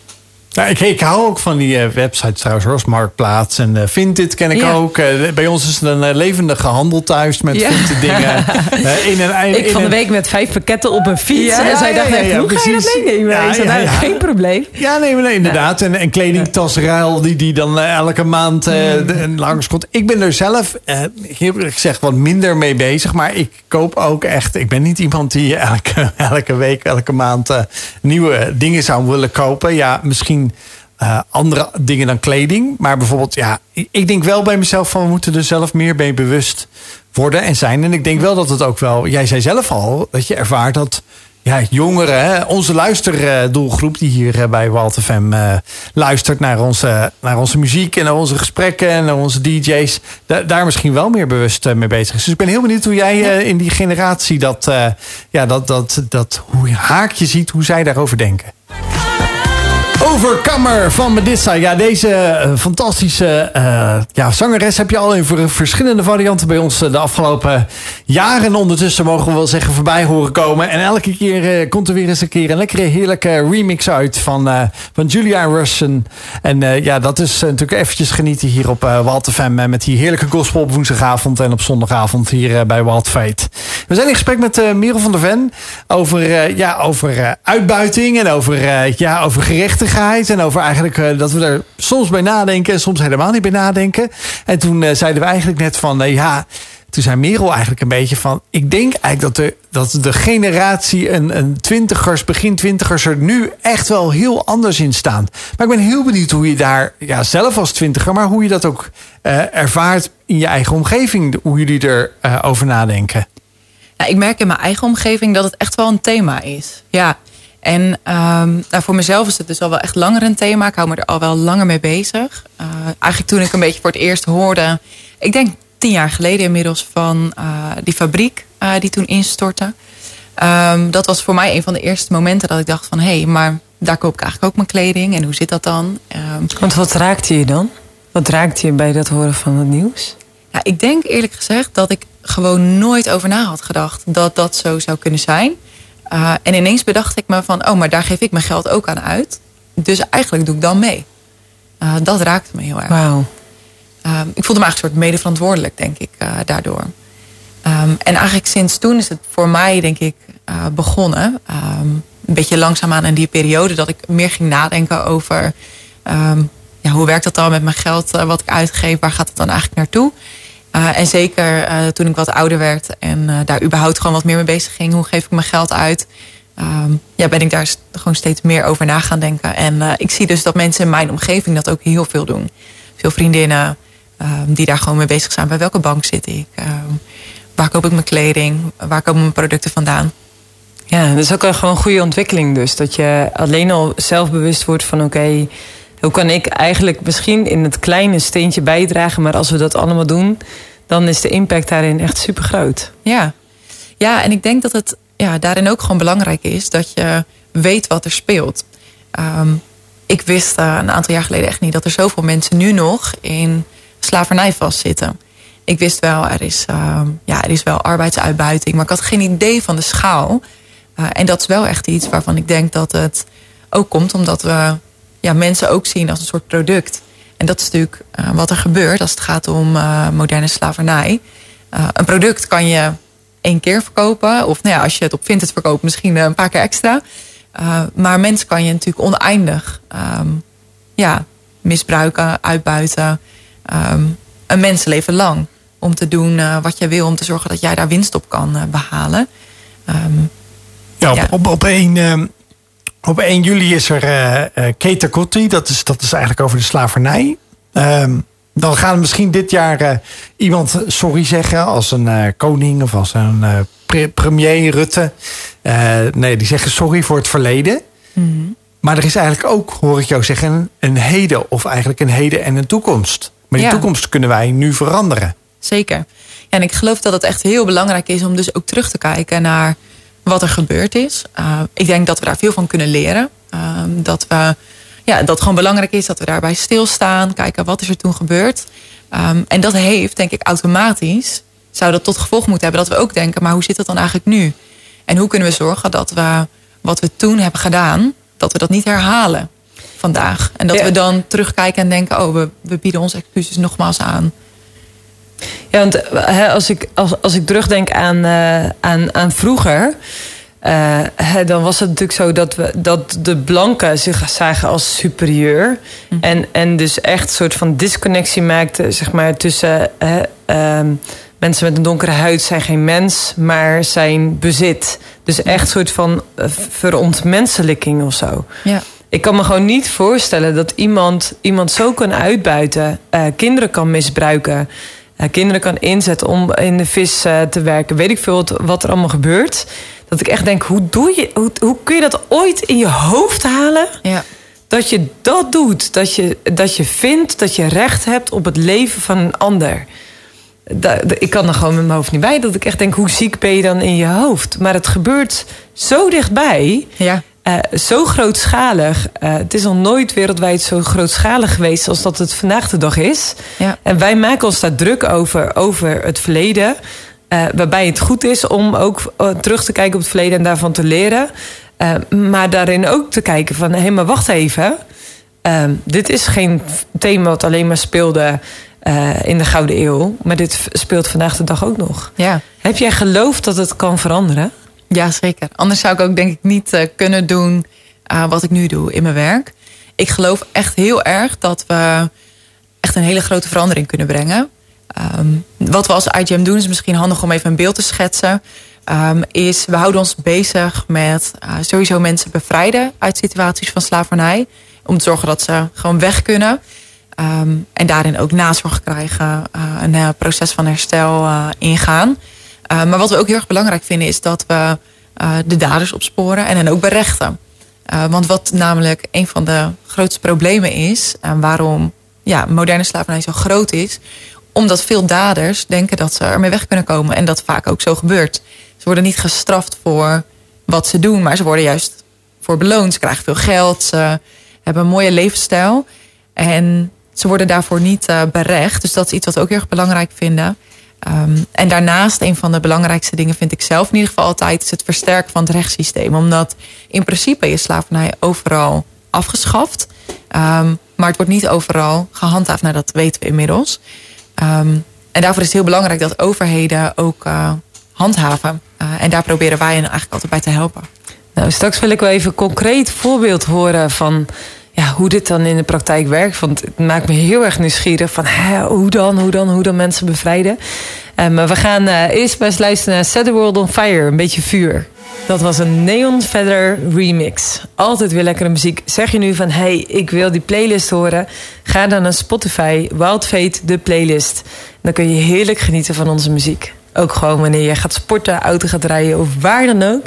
Nou, ik, ik hou ook van die uh, websites trouwens, zoals Marktplaats en uh, Vinted ken ik ja. ook. Uh, bij ons is het een levendige handel thuis met ja. Vinted dingen. in een, in ik van de week met vijf pakketten op een fiets. Ja, en zij dacht echt, hoe ga je dat meenemen? ik zei, nou, geen probleem. Ja, nee, nee inderdaad. En, en kledingtasruil die, die dan elke maand mm. langskomt. Ik ben er zelf, eerlijk gezegd, wat minder mee bezig. Maar ik koop ook echt, ik ben niet iemand die elke, elke week, elke maand nieuwe dingen zou willen kopen. Ja, misschien uh, andere dingen dan kleding. Maar bijvoorbeeld, ja, ik denk wel bij mezelf van we moeten er zelf meer mee bewust worden en zijn. En ik denk wel dat het ook wel, jij zei zelf al, dat je ervaart dat ja, jongeren, onze luisterdoelgroep die hier bij Walt FM uh, luistert naar onze, naar onze muziek en naar onze gesprekken en naar onze DJ's, da daar misschien wel meer bewust mee bezig is. Dus ik ben heel benieuwd hoe jij uh, in die generatie dat, ja, dat, dat, dat, hoe haakje ziet, hoe zij daarover denken. Overcomer van Medissa. Ja, deze uh, fantastische uh, ja, zangeres heb je al in verschillende varianten bij ons uh, de afgelopen jaren ondertussen mogen we wel zeggen voorbij horen komen. En elke keer komt er weer eens een keer een lekkere heerlijke remix uit van, van Julia Russen. En ja, dat is natuurlijk eventjes genieten hier op uh, Walt met die heerlijke gospel op woensdagavond en op zondagavond hier bij Walt. We zijn in gesprek met Merel van der Ven over, ja, over uitbuiting en over, ja, over gerechtigheid en over eigenlijk uh, dat we er soms bij nadenken en soms helemaal niet bij nadenken. En toen uh, zeiden we eigenlijk net van, uh, ja, toen zei Merel eigenlijk een beetje van, ik denk eigenlijk dat de, dat de generatie een, een twintigers, begin twintigers er nu echt wel heel anders in staan. Maar ik ben heel benieuwd hoe je daar, ja, zelf als twintiger, maar hoe je dat ook ervaart in je eigen omgeving, hoe jullie erover over nadenken. Ik merk in mijn eigen omgeving dat het echt wel een thema is. Ja, en um, nou voor mezelf is het dus al wel echt langer een thema. Ik hou me er al wel langer mee bezig. Uh, eigenlijk toen ik een beetje voor het eerst hoorde... ik denk tien jaar geleden inmiddels van uh, die fabriek uh, die toen instortte. Um, dat was voor mij een van de eerste momenten dat ik dacht van... hé, hey, maar daar koop ik eigenlijk ook mijn kleding. En hoe zit dat dan? Um, Want wat raakte je dan? Wat raakte je bij dat horen van het nieuws? Ja, ik denk eerlijk gezegd dat ik gewoon nooit over na had gedacht... dat dat zo zou kunnen zijn... Uh, en ineens bedacht ik me van, oh, maar daar geef ik mijn geld ook aan uit. Dus eigenlijk doe ik dan mee. Uh, dat raakte me heel erg. Uh, ik voelde me eigenlijk een soort medeverantwoordelijk, denk ik, daardoor. Um, en eigenlijk sinds toen is het voor mij, denk ik, begonnen. Um, een beetje langzaamaan in die periode dat ik meer ging nadenken over... Ja, hoe werkt dat dan met mijn geld wat ik uitgeef? Waar gaat het dan eigenlijk naartoe? Uh, en zeker uh, toen ik wat ouder werd en uh, daar überhaupt gewoon wat meer mee bezig ging. Hoe geef ik mijn geld uit? Um, ja, ben ik daar gewoon steeds meer over na gaan denken. En ik zie dus dat mensen in mijn omgeving dat ook heel veel doen. Veel vriendinnen um, die daar gewoon mee bezig zijn. Bij welke bank zit ik? Um, waar koop ik mijn kleding? Waar komen mijn producten vandaan? Ja, dat is ook een gewoon goede ontwikkeling dus. Dat je alleen al zelfbewust wordt van oké... hoe kan ik eigenlijk misschien in het kleine steentje bijdragen... maar als we dat allemaal doen dan is de impact daarin echt super groot. Ja. ja, en ik denk dat het ja, daarin ook gewoon belangrijk is dat je weet wat er speelt. Ehm, ik wist uh, een aantal jaar geleden echt niet dat er zoveel mensen nu nog in slavernij vastzitten. Ik wist wel, er is, uh, ja, er is wel arbeidsuitbuiting, maar ik had geen idee van de schaal. Uh, en dat is wel echt iets waarvan ik denk dat het ook komt omdat we ja, mensen ook zien als een soort product. En dat is natuurlijk uh, wat er gebeurt als het gaat om moderne slavernij. een product kan je één keer verkopen, of nou ja, als je het op Vinted verkoopt, misschien een paar keer extra. maar mensen kan je natuurlijk oneindig um, ja, misbruiken, uitbuiten. Um, een mensenleven lang. Om te doen wat je wil, om te zorgen dat jij daar winst op kan behalen. Um, ja, op, ja. op, op 1, uh, op 1 juli is er uh, Keta Kotti. Dat is, dat is eigenlijk over de slavernij. Um, dan gaan we misschien dit jaar iemand sorry zeggen als een koning of als een pre premier Rutte. nee, die zeggen sorry voor het verleden. Mm -hmm. Maar er is eigenlijk ook, hoor ik jou zeggen, een heden of eigenlijk een heden en een toekomst. Maar die ja. toekomst kunnen wij nu veranderen. Zeker. Ja, en ik geloof dat het echt heel belangrijk is om dus ook terug te kijken naar wat er gebeurd is. Uh, ik denk dat we daar veel van kunnen leren. Uh, dat, we, ja, dat het gewoon belangrijk is dat we daarbij stilstaan. Kijken wat is er toen gebeurd. Um, en dat heeft, denk ik, automatisch... zou dat tot gevolg moeten hebben dat we ook denken... maar hoe zit het dan eigenlijk nu? En hoe kunnen we zorgen dat we wat we toen hebben gedaan... dat we dat niet herhalen vandaag. En dat ja. we dan terugkijken en denken... oh, we, we bieden onze excuses nogmaals aan. Ja, want als, ik, als, als ik terugdenk aan, uh, aan, aan vroeger... Uh, hè, dan was het natuurlijk zo dat, we, dat de blanken zich zagen als superieur. Mm. En, en dus echt een soort van disconnectie maakten zeg maar, tussen... Uh, mensen met een donkere huid zijn geen mens, maar zijn bezit. Dus echt een soort van verontmenselijking of zo. Ja. Ik kan me gewoon niet voorstellen dat iemand, iemand zo kan uitbuiten, kinderen kan misbruiken, kinderen kan inzetten om in de vis uh, te werken. Weet ik veel wat, er allemaal gebeurt. Dat ik echt denk, hoe, doe je, hoe, hoe kun je dat ooit in je hoofd halen? Ja. Dat je dat doet. Dat je, dat je vindt dat je recht hebt op het leven van een ander. Ik kan er gewoon met mijn hoofd niet bij. Dat ik echt denk, hoe ziek ben je dan in je hoofd? Maar het gebeurt zo dichtbij. Ja. Uh, zo grootschalig. Uh, het is al nooit wereldwijd zo grootschalig geweest als dat het vandaag de dag is. Ja. En wij maken ons daar druk over, over het verleden. Uh, waarbij het goed is om ook terug te kijken op het verleden en daarvan te leren. maar daarin ook te kijken van, hé, hey, maar wacht even. dit is geen thema wat alleen maar speelde in de Gouden Eeuw. Maar dit speelt vandaag de dag ook nog. Ja. Heb jij geloof dat het kan veranderen? Ja, zeker. Anders zou ik ook denk ik niet uh, kunnen doen uh, wat ik nu doe in mijn werk. Ik geloof echt heel erg dat we echt een hele grote verandering kunnen brengen. Um, wat we als IGM doen is misschien handig om even een beeld te schetsen. Um, is we houden ons bezig met uh, sowieso mensen bevrijden uit situaties van slavernij. Om te zorgen dat ze gewoon weg kunnen. Um, en daarin ook nazorg krijgen. een proces van herstel ingaan. Uh, maar wat we ook heel erg belangrijk vinden is dat we uh, de daders opsporen en hen ook berechten. Uh, want wat namelijk een van de grootste problemen is en waarom ja, moderne slavernij zo groot is, omdat veel daders denken dat ze ermee weg kunnen komen en dat vaak ook zo gebeurt. Ze worden niet gestraft voor wat ze doen, maar ze worden juist voor beloond. Ze krijgen veel geld, ze hebben een mooie levensstijl en ze worden daarvoor niet berecht. Dus dat is iets wat we ook heel erg belangrijk vinden. Um, en daarnaast, een van de belangrijkste dingen vind ik zelf in ieder geval altijd, is het versterken van het rechtssysteem. Omdat in principe is slavernij overal afgeschaft. Um, maar het wordt niet overal gehandhaafd. Nou, dat weten we inmiddels. Um, en daarvoor is het heel belangrijk dat overheden ook uh, handhaven. Uh, en daar proberen wij hen eigenlijk altijd bij te helpen. Nou, straks wil ik wel even een concreet voorbeeld horen van ja, hoe dit dan in de praktijk werkt. Want het maakt me heel erg nieuwsgierig van hoe dan, hoe dan, hoe dan mensen bevrijden. Maar we gaan uh, eerst maar luisteren naar Set the World on Fire, een beetje vuur. Dat was een Neon Feather remix. Altijd weer lekkere muziek. Zeg je nu van, hey, ik wil die playlist horen. Ga dan naar Spotify, Wild Fate, de playlist. Dan kun je heerlijk genieten van onze muziek. Ook gewoon wanneer je gaat sporten, auto gaat rijden of waar dan ook.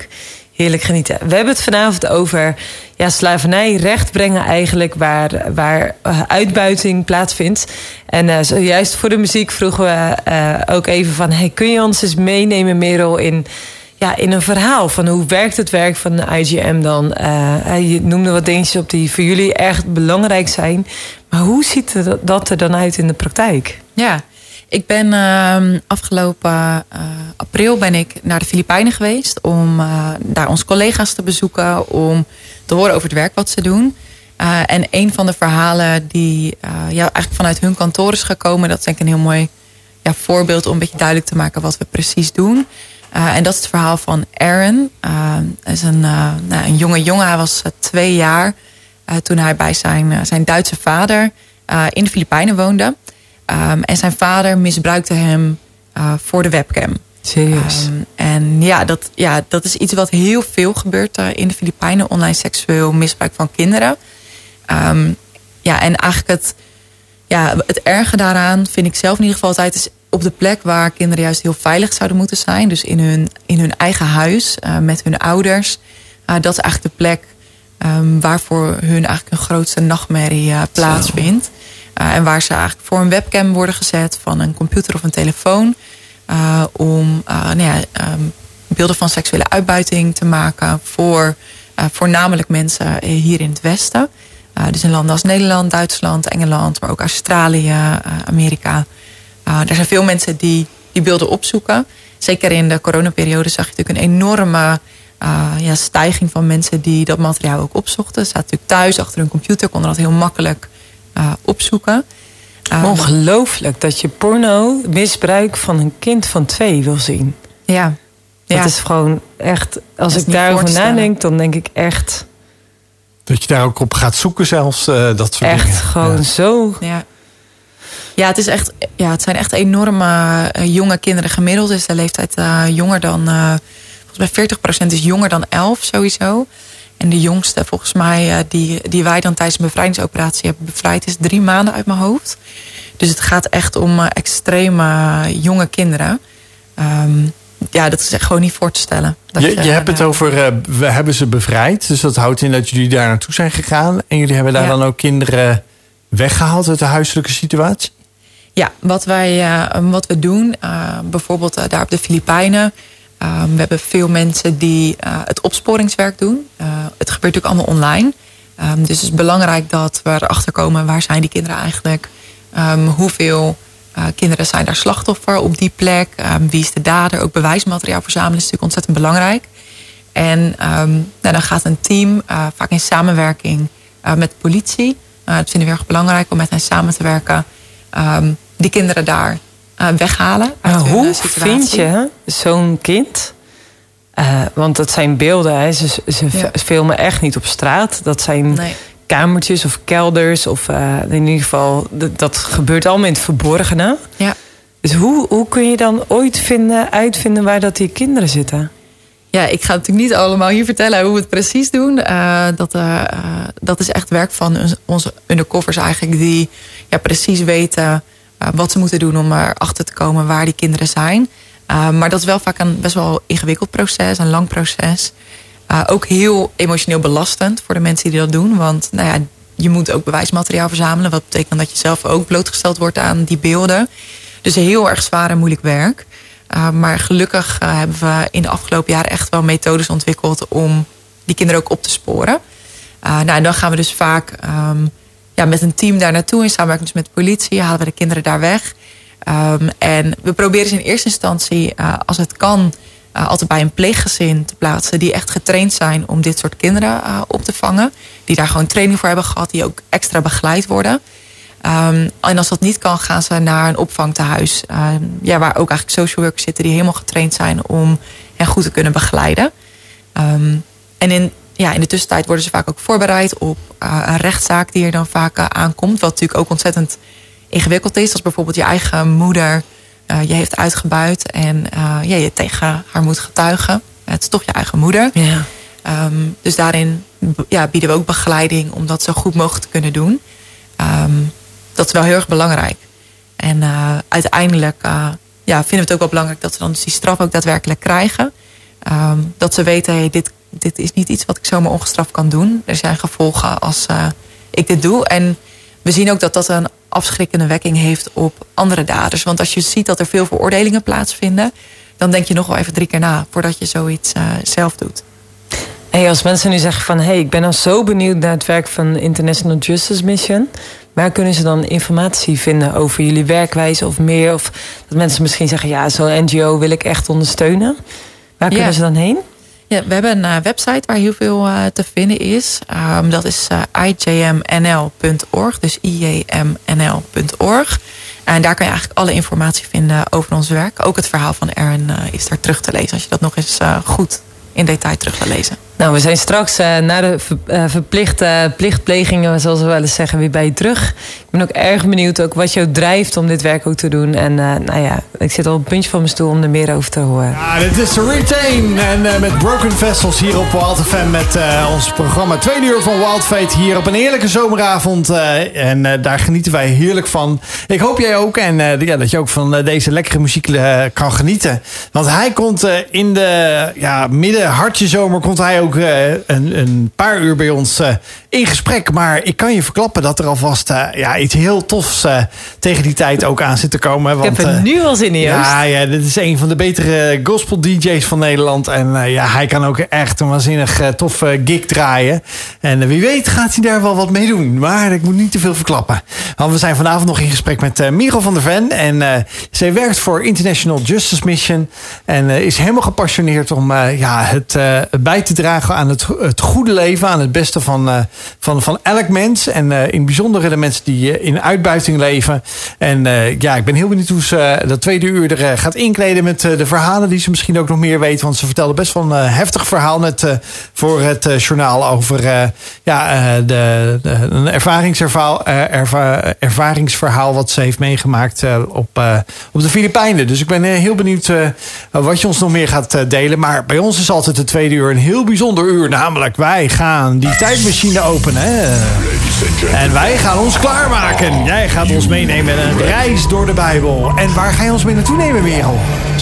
Heerlijk genieten. We hebben het vanavond over ja, slavernij, recht brengen eigenlijk, waar, waar uh, uitbuiting plaatsvindt. En uh, zojuist voor de muziek vroegen we uh, ook even van, hey, kun je ons eens meenemen, Merel, in, ja, in een verhaal van hoe werkt het werk van de IGM dan? je noemde wat dingetjes op die voor jullie erg belangrijk zijn. Maar hoe ziet dat er dan uit in de praktijk? Ja, ik ben uh, afgelopen uh, april ben ik naar de Filipijnen geweest om uh, daar onze collega's te bezoeken, om te horen over het werk wat ze doen. en een van de verhalen die ja, eigenlijk vanuit hun kantoor is gekomen, dat is ik een heel mooi ja, voorbeeld om een beetje duidelijk te maken wat we precies doen. en dat is het verhaal van Aaron. Hij is een, nou, een jonge jongen, hij was twee jaar toen hij bij zijn, zijn Duitse vader in de Filipijnen woonde. Um, en zijn vader misbruikte hem uh, voor de webcam. Serieus? Um, en ja dat, ja, dat is iets wat heel veel gebeurt uh, in de Filipijnen. Online seksueel misbruik van kinderen. Um, ja, en eigenlijk het, ja, het erge daaraan vind ik zelf in ieder geval altijd... is op de plek waar kinderen juist heel veilig zouden moeten zijn. Dus in hun, in hun eigen huis, uh, met hun ouders. Dat is eigenlijk de plek um, waarvoor hun eigenlijk een grootste nachtmerrie uh, plaatsvindt. Uh, en waar ze eigenlijk voor een webcam worden gezet van een computer of een telefoon. Uh, om uh, nou ja, um, beelden van seksuele uitbuiting te maken voor voornamelijk mensen hier in het Westen. dus in landen als Nederland, Duitsland, Engeland, maar ook Australië, Amerika. er zijn veel mensen die die beelden opzoeken. Zeker in de coronaperiode zag je natuurlijk een enorme ja, stijging van mensen die dat materiaal ook opzochten. Ze zaten natuurlijk thuis achter hun computer, konden dat heel makkelijk uh, opzoeken. Um, Ongelooflijk dat je porno misbruik van een kind van twee wil zien. Ja. Dat ja. is gewoon echt, als ik daarover nadenk, dan denk ik echt. Dat je daar ook op gaat zoeken, zelfs uh, dat soort echt dingen. gewoon ja. zo. Ja. Ja, het, is echt, ja, het zijn echt enorme uh, jonge kinderen. Gemiddeld is de leeftijd uh, jonger dan. volgens mij 40% is jonger dan 11 sowieso. En de jongste, volgens mij, die, die wij dan tijdens een bevrijdingsoperatie hebben bevrijd, is drie maanden uit mijn hoofd. Dus het gaat echt om uh, extreme jonge kinderen. Um, ja, dat is echt gewoon niet voor te stellen. Je, je, je, hebt het over, uh, we hebben ze bevrijd. Dus dat houdt in dat jullie daar naartoe zijn gegaan. En jullie hebben daar ja. dan ook kinderen weggehaald uit de huiselijke situatie? Ja, wat, wij, uh, wat we doen, bijvoorbeeld daar op de Filipijnen. Um, we hebben veel mensen die uh, het opsporingswerk doen. Uh, het gebeurt natuurlijk allemaal online. Um, dus het is belangrijk dat we erachter komen waar zijn die kinderen eigenlijk. Um, hoeveel uh, kinderen zijn daar slachtoffer op die plek. wie is de dader? Ook bewijsmateriaal verzamelen is natuurlijk ontzettend belangrijk. En nou, dan gaat een team vaak in samenwerking met de politie. dat vinden we erg belangrijk om met hen samen te werken. die kinderen daar uh, weghalen. Uh, hoe vind je zo'n kind? Uh, want dat zijn beelden, hè. ze, ze ja. filmen echt niet op straat. Dat zijn nee. kamertjes of kelders. Of uh, in ieder geval, dat, gebeurt allemaal in het verborgene. Ja. Dus hoe, hoe kun je dan ooit vinden, uitvinden waar dat die kinderen zitten? Ja, ik ga natuurlijk niet allemaal hier vertellen hoe we het precies doen. Uh, dat, uh, dat is echt werk van onze undercovers eigenlijk. Die ja, precies weten wat ze moeten doen om erachter te komen waar die kinderen zijn. Uh, maar dat is wel vaak een best wel ingewikkeld proces, een lang proces. Uh, ook heel emotioneel belastend voor de mensen die dat doen. Want nou ja, je moet ook bewijsmateriaal verzamelen. Wat betekent dat je zelf ook blootgesteld wordt aan die beelden. Dus heel erg zwaar en moeilijk werk. Maar gelukkig hebben we in de afgelopen jaren echt wel methodes ontwikkeld om die kinderen ook op te sporen. nou, en dan gaan we dus vaak um, ja, met een team daar naartoe. In samenwerking dus met de politie halen we de kinderen daar weg. Um, en we proberen ze in eerste instantie, uh, als het kan, uh, altijd bij een pleeggezin te plaatsen. Die echt getraind zijn om dit soort kinderen uh, op te vangen. Die daar gewoon training voor hebben gehad. Die ook extra begeleid worden. Um, en als dat niet kan, gaan ze naar een opvangtehuis. ja, waar ook eigenlijk social workers zitten die helemaal getraind zijn om hen goed te kunnen begeleiden. En in ja, in de tussentijd worden ze vaak ook voorbereid op uh, een rechtszaak die er dan vaak uh, aankomt. Wat natuurlijk ook ontzettend ingewikkeld is. Als bijvoorbeeld je eigen moeder uh, je heeft uitgebuit en ja, je tegen haar moet getuigen. Het is toch je eigen moeder. Ja. Um, dus daarin ja, bieden we ook begeleiding om dat zo goed mogelijk te kunnen doen. Um, dat is wel heel erg belangrijk. En uiteindelijk ja, vinden we het ook wel belangrijk dat ze dan dus die straf ook daadwerkelijk krijgen. Um, dat ze weten, hey, dit dit is niet iets wat ik zomaar ongestraft kan doen. Er zijn gevolgen als uh, ik dit doe. En we zien ook dat dat een afschrikkende wekking heeft op andere daders. Want als je ziet dat er veel veroordelingen plaatsvinden, dan denk je nog wel even drie keer na voordat je zoiets uh, zelf doet. Hey, als mensen nu zeggen van... hey, ik ben al zo benieuwd naar het werk van International Justice Mission... waar kunnen ze dan informatie vinden over jullie werkwijze of meer? Of dat mensen misschien zeggen... ja, zo'n NGO wil ik echt ondersteunen. Waar kunnen ze dan heen? Ja, we hebben een uh, website waar heel veel uh, te vinden is. Um, dat is uh, ijmnl.org, dus ijmnl.org. En daar kan je eigenlijk alle informatie vinden over ons werk. Ook het verhaal van Erin is daar terug te lezen... als je dat nog eens goed in detail terug te lezen. Nou, we zijn straks uh, na de ver, uh, verplichte plichtplegingen, zoals we wel eens zeggen, weer bij je terug. Ik ben ook erg benieuwd ook wat jou drijft om dit werk ook te doen. En uh, nou ja, ik zit al op puntje van mijn stoel om er meer over te horen. Ja, dit is Retain en met Broken Vessels hier op Wild FM met ons programma Tweede uur van Wild Fate hier op een heerlijke zomeravond. en daar genieten wij heerlijk van. Ik hoop jij ook en ja, dat je ook van deze lekkere muziek kan genieten. Want hij komt in de ja, midden hartje zomer komt hij ook ook uh, een, een, paar uur bij ons uh, in gesprek. Maar ik kan je verklappen dat er alvast uh, ja, iets heel tofs tegen die tijd ook aan zit te komen. Want, ik heb het nu al zin in, Ja, ja, dit is een van de betere gospel DJ's van Nederland. En ja, hij kan ook echt een waanzinnig toffe gig draaien. En wie weet gaat hij daar wel wat mee doen. Maar ik moet niet te veel verklappen. Want we zijn vanavond nog in gesprek met Miro van der Ven. En zij werkt voor International Justice Mission. En is helemaal gepassioneerd om ja, het bij te dragen aan het, het goede leven, aan het beste van, van, van elk mens. En uh, in bijzonder de mensen die uh, in uitbuiting leven. En ja, ik ben heel benieuwd hoe ze dat tweede uur er gaat inkleden met de verhalen die ze misschien ook nog meer weet. Want ze vertelde best wel een heftig verhaal net voor het journaal over ja, de, de, een ervaringsverhaal, erva ervaringsverhaal wat ze heeft meegemaakt op, op de Filipijnen. Dus ik ben heel benieuwd wat je ons nog meer gaat delen. Maar bij ons is altijd de tweede uur een heel bijzonder uur. Namelijk, wij gaan die tijdmachine En wij gaan ons klaarmaken. Jij gaat ons meenemen in een reis door de Bijbel. En waar ga je ons mee naartoe nemen, Merel?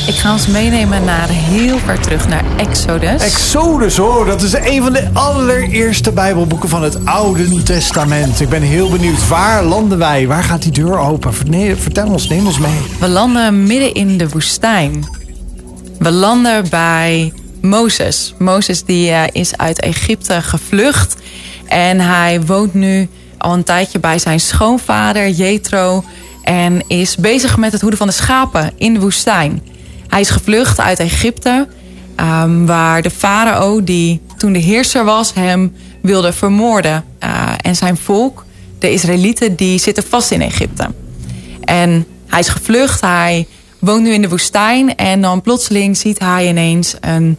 Ik ga ons meenemen naar heel ver terug, naar Exodus. Exodus, hoor. Dat is een van de allereerste Bijbelboeken van het Oude Testament. Ik ben heel benieuwd. Waar landen wij? Waar gaat die deur open? Vertel ons, neem ons mee. We landen midden in de woestijn. We landen bij Mozes. Mozes die uh, is uit Egypte gevlucht. En hij woont nu al een tijdje bij zijn schoonvader Jethro. En is bezig met het hoeden van de schapen in de woestijn. Hij is gevlucht uit Egypte. Um, waar de farao, die toen de heerser was, hem wilde vermoorden. Uh, en zijn volk, de Israëlieten, die zitten vast in Egypte. En hij is gevlucht. Hij woont nu in de woestijn. En dan plotseling ziet hij ineens een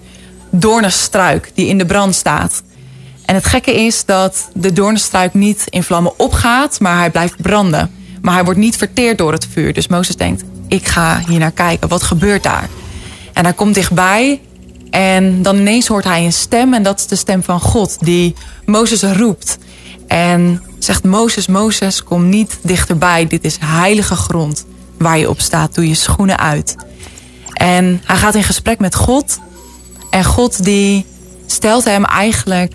doornenstruik die in de brand staat. En het gekke is dat de doornenstruik niet in vlammen opgaat, maar hij blijft branden. Maar hij wordt niet verteerd door het vuur. Dus Mozes denkt, ik ga hier naar kijken. Wat gebeurt daar? En hij komt dichtbij en dan ineens hoort hij een stem. En dat is de stem van God die Mozes roept. En zegt Mozes, Mozes, kom niet dichterbij. Dit is heilige grond waar je op staat. Doe je schoenen uit. En hij gaat in gesprek met God. En God die stelt hem eigenlijk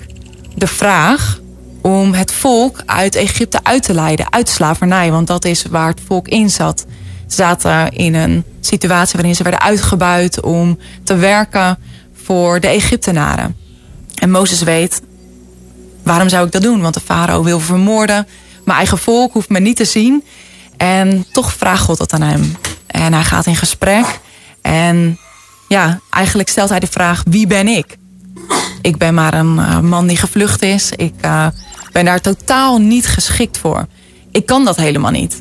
de vraag om het volk uit Egypte uit te leiden, uit slavernij. Want dat is waar het volk in zat. Ze zaten in een situatie waarin ze werden uitgebuit om te werken voor de Egyptenaren. En Mozes weet, waarom zou ik dat doen? Want de farao wil vermoorden. Mijn eigen volk hoeft me niet te zien. En toch vraagt God dat aan hem. En hij gaat in gesprek. En ja, eigenlijk stelt hij de vraag: wie ben ik? Ik ben maar een uh, man die gevlucht is. Ik uh, ben daar totaal niet geschikt voor. Ik kan dat helemaal niet.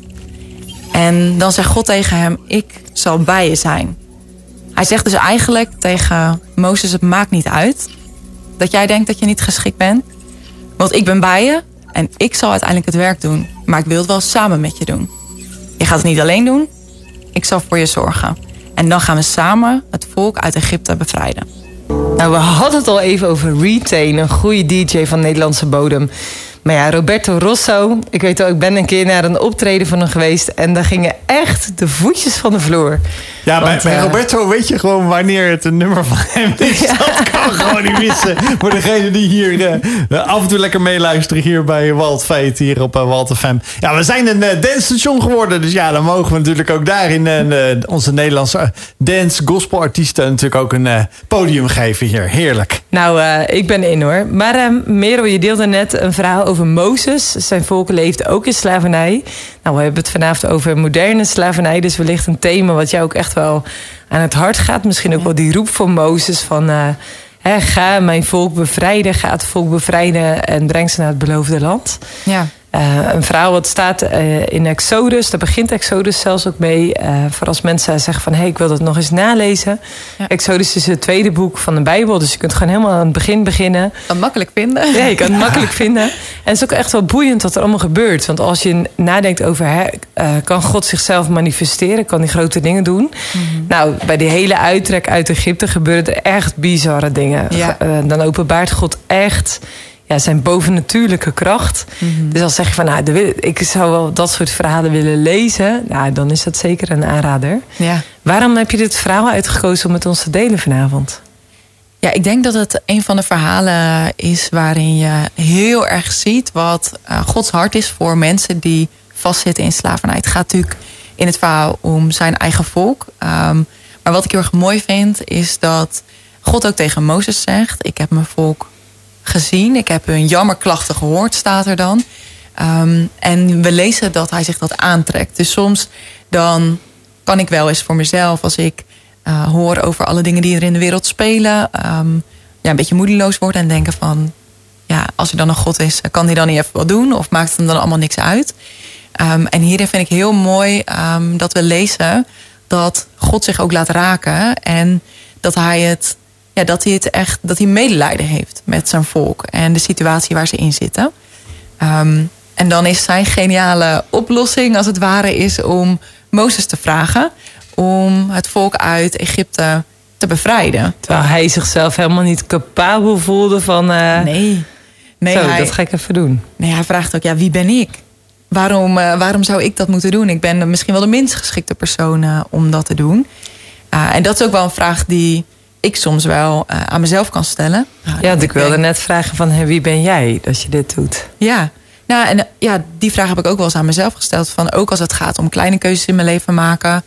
En dan zegt God tegen hem: Ik zal bij je zijn. Hij zegt dus eigenlijk tegen Mozes: Het maakt niet uit dat jij denkt dat je niet geschikt bent. Want ik ben bij je en ik zal uiteindelijk het werk doen. Maar ik wil het wel samen met je doen. Je gaat het niet alleen doen. Ik zal voor je zorgen. En dan gaan we samen het volk uit Egypte bevrijden. Nou, we hadden het al even over Retain, een goede DJ van Nederlandse bodem. Maar ja, Roberto Rosso, ik weet wel, ik ben een keer naar een optreden van hem geweest. En daar gingen echt de voetjes van de vloer. Ja, bij, Want, bij eh, Roberto weet je gewoon wanneer het een nummer van hem is. Dat kan gewoon niet missen. Voor degene die hier eh, af en toe lekker meeluisteren hier bij Walt Feit, hier op uh, Walt FM. Ja, we zijn een uh, dance station geworden. Dus ja, dan mogen we natuurlijk ook daarin uh, onze Nederlandse dance gospel artiesten natuurlijk ook een podium geven hier. Heerlijk. Nou, ik ben in hoor. Maar Merel, je deelde net een verhaal over Mozes. Zijn volk leefde ook in slavernij. Nou, we hebben het vanavond over moderne slavernij. Dus wellicht een thema wat jou ook echt aan het hart gaat. Misschien ook wel die roep van Mozes van... Hè, ga mijn volk bevrijden, ga het volk bevrijden... en breng ze naar het beloofde land. Ja. Uh, een verhaal wat staat uh, in Exodus. Daar begint Exodus zelfs ook mee. Uh, voor als mensen zeggen van... hé, hey, ik wil dat nog eens nalezen. Ja. Exodus is het tweede boek van de Bijbel. Dus je kunt gewoon helemaal aan het begin beginnen. Kan makkelijk vinden. Ja, je kan het makkelijk vinden. En het is ook echt wel boeiend wat er allemaal gebeurt. Want als je nadenkt over... Hè, kan God zichzelf manifesteren? Kan hij grote dingen doen? Mm -hmm. Nou, bij die hele uittrek uit Egypte... gebeuren er echt bizarre dingen. Ja. dan openbaart God echt ja, zijn bovennatuurlijke kracht. Mm -hmm. Dus als zeg je van, nou, ik zou wel dat soort verhalen willen lezen, nou, dan is dat zeker een aanrader. Ja. Waarom heb je dit verhaal uitgekozen om met ons te delen vanavond? Ja, ik denk dat het een van de verhalen is waarin je heel erg ziet wat uh, Gods hart is voor mensen die vastzitten in slavernij. Het gaat natuurlijk in het verhaal om zijn eigen volk. Um, maar wat ik heel erg mooi vind, is dat God ook tegen Mozes zegt: Ik heb mijn volk gezien. Ik heb hun jammerklachten gehoord, staat er dan. Um, en we lezen dat hij zich dat aantrekt. Dus soms dan kan ik wel eens voor mezelf, als ik uh, hoor over alle dingen die er in de wereld spelen, um, ja, een beetje moedeloos worden en denken van, ja, als er dan een God is, kan hij dan niet even wat doen? Of maakt het hem dan allemaal niks uit? Um, en hierin vind ik heel mooi dat we lezen dat God zich ook laat raken en dat hij het ja, dat hij het echt dat hij medelijden heeft met zijn volk en de situatie waar ze in zitten. Um, en dan is zijn geniale oplossing, als het ware, is om Mozes te vragen om het volk uit Egypte te bevrijden. Terwijl hij zichzelf helemaal niet capabel voelde van. Uh, nee, nee zo, hij, dat ga ik even doen. Nee, hij vraagt ook: ja, wie ben ik? Waarom, uh, waarom zou ik dat moeten doen? Ik ben misschien wel de minst geschikte persoon uh, om dat te doen. Uh, en dat is ook wel een vraag die ik soms wel uh, aan mezelf kan stellen. Ja, ja ik wilde denk... net vragen van hey, wie ben jij dat je dit doet? Ja, nou, en ja, die vraag heb ik ook wel eens aan mezelf gesteld. Van ook als het gaat om kleine keuzes in mijn leven maken.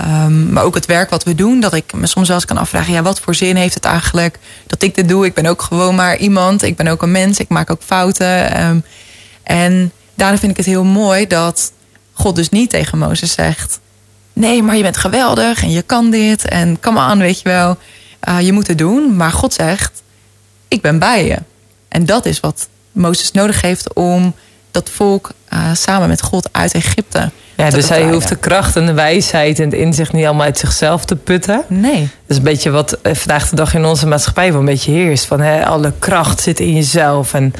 Um, maar ook het werk wat we doen. Dat ik me soms wel eens kan afvragen. Ja, wat voor zin heeft het eigenlijk dat ik dit doe? Ik ben ook gewoon maar iemand. Ik ben ook een mens. Ik maak ook fouten. Um, en daarom vind ik het heel mooi dat God dus niet tegen Mozes zegt. Nee, maar je bent geweldig en je kan dit. En come aan, weet je wel. Uh, je moet het doen. Maar God zegt, ik ben bij je. En dat is wat Mozes nodig heeft om dat volk uh, samen met God uit Egypte ja, dus hij hoeft de kracht en de wijsheid en het inzicht niet allemaal uit zichzelf te putten. Nee. Dat is een beetje wat vandaag de dag in onze maatschappij wel een beetje heerst. Van hè, alle kracht zit in jezelf en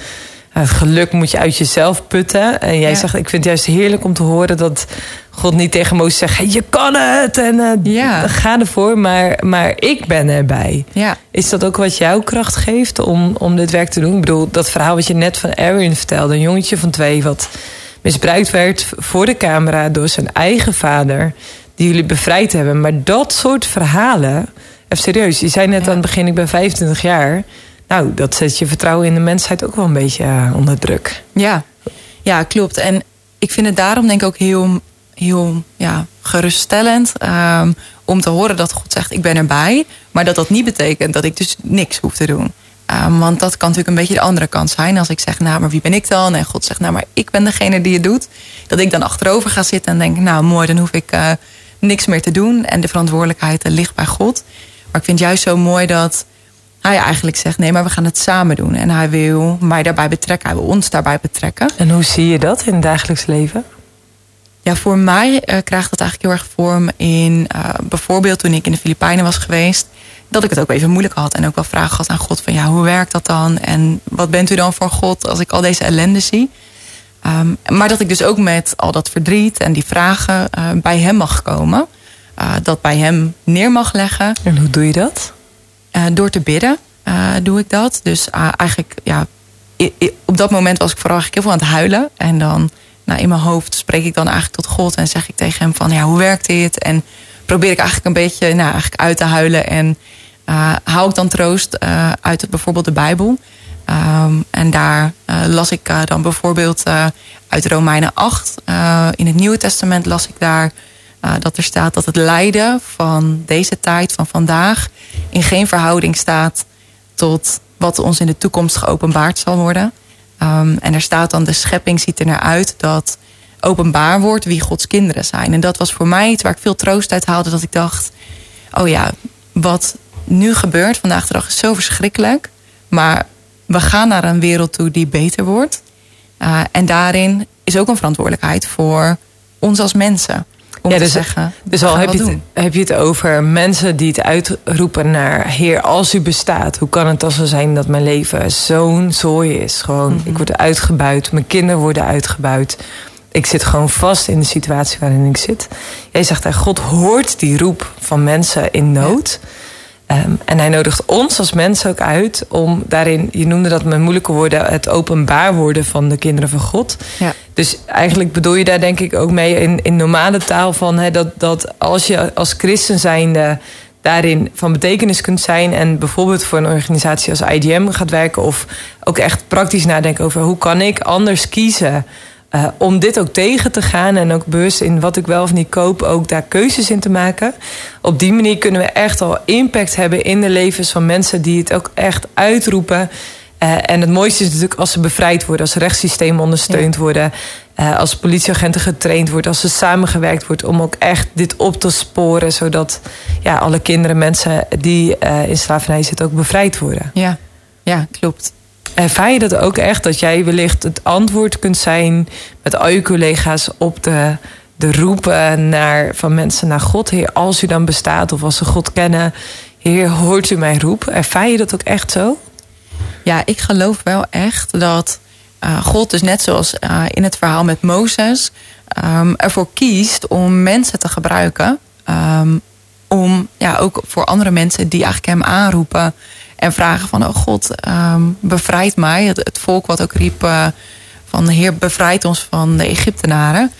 het geluk moet je uit jezelf putten. En jij ja. zegt, ik vind het juist heerlijk om te horen dat God niet tegen Mozes zegt... Je kan het en uh, ja. ga ervoor, maar, maar ik ben erbij. Ja. Is dat ook wat jouw kracht geeft om, om dit werk te doen? Ik bedoel, dat verhaal wat je net van Aaron vertelde. Een jongetje van twee wat misbruikt werd voor de camera door zijn eigen vader... die jullie bevrijd hebben. Maar dat soort verhalen... Even serieus, je zei net ja. aan het begin, ik ben 25 jaar... Nou, dat zet je vertrouwen in de mensheid ook wel een beetje uh, onder druk. Ja. ja, klopt. En ik vind het daarom denk ik ook heel, heel ja, geruststellend... Um, om te horen dat God zegt, ik ben erbij. Maar dat dat niet betekent dat ik dus niks hoef te doen. Um, want dat kan natuurlijk een beetje de andere kant zijn. Als ik zeg, nou, maar wie ben ik dan? En God zegt, nou, maar ik ben degene die het doet. Dat ik dan achterover ga zitten en denk, nou, mooi, dan hoef ik uh, niks meer te doen. En de verantwoordelijkheid uh, ligt bij God. Maar ik vind het juist zo mooi dat hij eigenlijk zegt, nee, maar we gaan het samen doen. En hij wil mij daarbij betrekken, hij wil ons daarbij betrekken. En hoe zie je dat in het dagelijks leven? Ja, voor mij uh, krijgt dat eigenlijk heel erg vorm in uh, bijvoorbeeld toen ik in de Filipijnen was geweest. Dat ik het ook even moeilijk had en ook wel vragen had aan God van ja, hoe werkt dat dan? En wat bent u dan voor God als ik al deze ellende zie? Um, maar dat ik dus ook met al dat verdriet en die vragen uh, bij hem mag komen. dat bij hem neer mag leggen. En hoe doe je dat? Door te bidden doe ik dat. Dus eigenlijk, ja, op dat moment was ik vooral eigenlijk heel veel aan het huilen. En dan nou, in mijn hoofd spreek ik dan eigenlijk tot God en zeg ik tegen hem van ja, hoe werkt dit? En probeer ik eigenlijk een beetje nou, eigenlijk uit te huilen. En uh, hou ik dan troost uit bijvoorbeeld de Bijbel. Um, en daar las ik dan bijvoorbeeld uit Romeinen 8. in het Nieuwe Testament las ik daar dat er staat dat het lijden van deze tijd, van vandaag, in geen verhouding staat tot wat ons in de toekomst geopenbaard zal worden. Um, en er staat dan, de schepping ziet er naar uit dat openbaar wordt wie Gods kinderen zijn. En dat was voor mij iets waar ik veel troost uit haalde. Dat ik dacht, oh ja, wat nu gebeurt vandaag de dag is zo verschrikkelijk. Maar we gaan naar een wereld toe die beter wordt. Uh, en daarin is ook een verantwoordelijkheid voor ons als mensen. Om ja, dus, te zeggen, dus al heb je, het, heb je het over mensen die het uitroepen naar Heer, als u bestaat, hoe kan het dan zo zijn dat mijn leven zo'n zooi is? Gewoon, mm -hmm. ik word uitgebuit, mijn kinderen worden uitgebuit ik zit gewoon vast in de situatie waarin ik zit. Jij zegt, God hoort die roep van mensen in nood. Um, en hij nodigt ons als mensen ook uit om daarin, je noemde dat met moeilijke woorden, het openbaar worden van de kinderen van God. Ja. Dus eigenlijk bedoel je daar denk ik ook mee in, in normale taal van dat, dat als je als christen zijnde daarin van betekenis kunt zijn en bijvoorbeeld voor een organisatie als IDM gaat werken of ook echt praktisch nadenken over hoe kan ik anders kiezen uh, om dit ook tegen te gaan en ook bewust in wat ik wel of niet koop, ook daar keuzes in te maken. Op die manier kunnen we echt al impact hebben in de levens van mensen die het ook echt uitroepen. Uh, en het mooiste is natuurlijk als ze bevrijd worden, als rechtssystemen ondersteund ja. worden, uh, als politieagenten getraind worden, als er samengewerkt wordt om ook echt dit op te sporen, zodat ja, alle kinderen, mensen die in slavernij zitten, ook bevrijd worden. Ja, ja klopt. Ervaar je dat ook echt? Dat jij wellicht het antwoord kunt zijn met al je collega's op de, de roepen naar, van mensen naar God. Heer, als u dan bestaat of als ze God kennen. Heer, hoort u mijn roep? Ervaar je dat ook echt zo? Ja, ik geloof wel echt dat uh, God, dus net zoals uh, in het verhaal met Mozes, um, ervoor kiest om mensen te gebruiken. Um, om ja, ook voor andere mensen die eigenlijk hem aanroepen en vragen van, oh God, um, bevrijd mij. Het, volk wat ook riep uh, van, Heer, bevrijd ons van de Egyptenaren.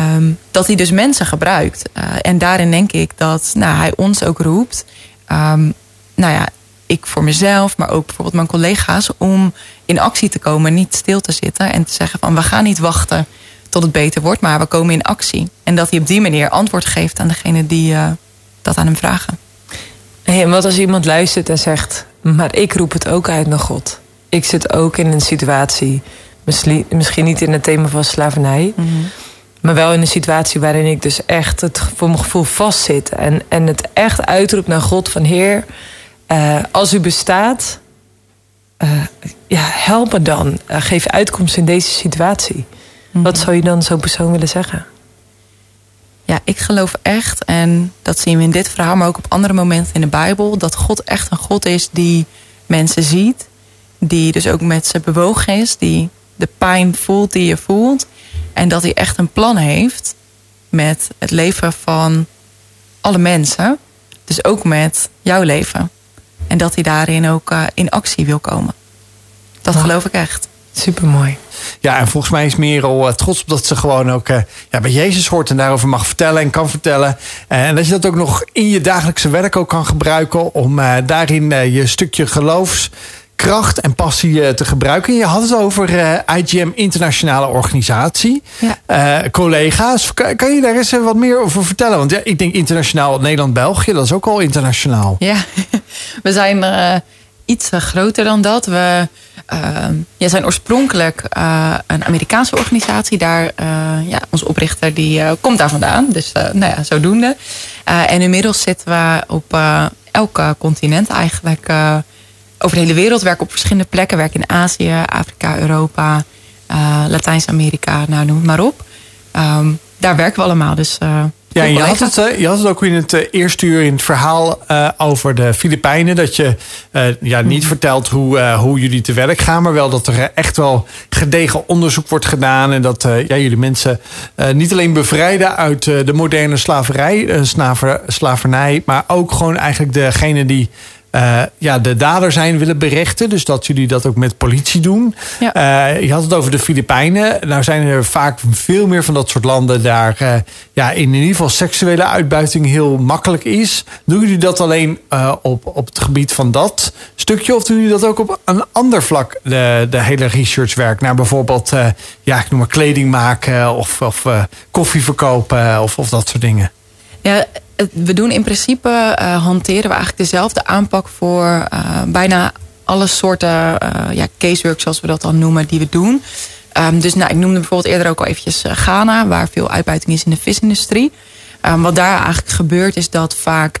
Um, dat hij dus mensen gebruikt. Uh, en daarin denk ik dat nou, hij ons ook roept. Um, nou ja, ik voor mezelf, maar ook bijvoorbeeld mijn collega's... om in actie te komen, niet stil te zitten... en te zeggen van, we gaan niet wachten tot het beter wordt... maar we komen in actie. En dat hij op die manier antwoord geeft aan degene die uh, dat aan hem vragen. En wat als iemand luistert en zegt... Maar ik roep het ook uit naar God. Ik zit ook in een situatie, misschien niet in het thema van slavernij, mm -hmm. maar wel in een situatie waarin ik dus echt het voor mijn gevoel vastzit. En, en het echt uitroep naar God van Heer, uh, als u bestaat, uh, ja, help me dan. Uh, geef uitkomst in deze situatie. Mm -hmm. Wat zou je dan zo'n persoon willen zeggen? Ja, ik geloof echt, en dat zien we in dit verhaal, maar ook op andere momenten in de Bijbel, dat God echt een God is die mensen ziet, die dus ook met ze bewogen is, die de pijn voelt die je voelt, en dat hij echt een plan heeft met het leven van alle mensen, dus ook met jouw leven. En dat hij daarin ook uh, in actie wil komen. Dat geloof ik echt. Supermooi. Ja, en volgens mij is Merel uh, trots op dat ze gewoon ook uh, ja, bij Jezus hoort en daarover mag vertellen en kan vertellen. Uh, en dat je dat ook nog in je dagelijkse werk ook kan gebruiken om daarin je stukje geloofskracht en passie te gebruiken. je had het over IGM Internationale Organisatie. Ja. collega's, kan, kan, je daar eens wat meer over vertellen? Want ja, ik denk internationaal Nederland-België, dat is ook al internationaal. Ja, we zijn iets groter dan dat. We uh, zijn oorspronkelijk uh, een Amerikaanse organisatie. Daar, uh, ja, onze oprichter die, komt daar vandaan. Dus nou ja, zodoende. en inmiddels zitten we op elk continent eigenlijk. over de hele wereld. Werken op verschillende plekken. Werken in Azië, Afrika, Europa, Latijns-Amerika. Nou, noem het maar op. Um, daar werken we allemaal. Dus ja, je had, het, eh, je had het ook in het eh, eerste uur in het verhaal uh, over de Filipijnen. Dat je uh, ja, niet hmm. vertelt hoe, uh, hoe jullie te werk gaan. Maar wel dat er echt wel gedegen onderzoek wordt gedaan. En dat ja, jullie mensen niet alleen bevrijden uit de moderne slaverij, slaver, slavernij. Maar ook gewoon eigenlijk degene die eh, ja, de dader zijn willen berechten. Dus dat jullie dat ook met politie doen. Ja. Eh, je had het over de Filipijnen. Nou zijn er vaak veel meer van dat soort landen daar eh, ja, in ieder geval seksuele uitbuiting heel makkelijk is. Doen jullie dat alleen op, op het gebied van dat stukje? Of doen jullie dat ook op een ander vlak, de, de hele researchwerk? Naar bijvoorbeeld, eh, ja, ik noem maar kleding maken of, of koffie verkopen of, of dat soort dingen. Ja, we doen in principe, eh, hanteren we eigenlijk dezelfde aanpak voor eh, bijna alle soorten eh, ja, casework, zoals we dat dan noemen, die we doen. Ehm, dus nou, ik noemde bijvoorbeeld eerder ook al eventjes Ghana, waar veel uitbuiting is in de visindustrie. Ehm, wat daar eigenlijk gebeurt, is dat vaak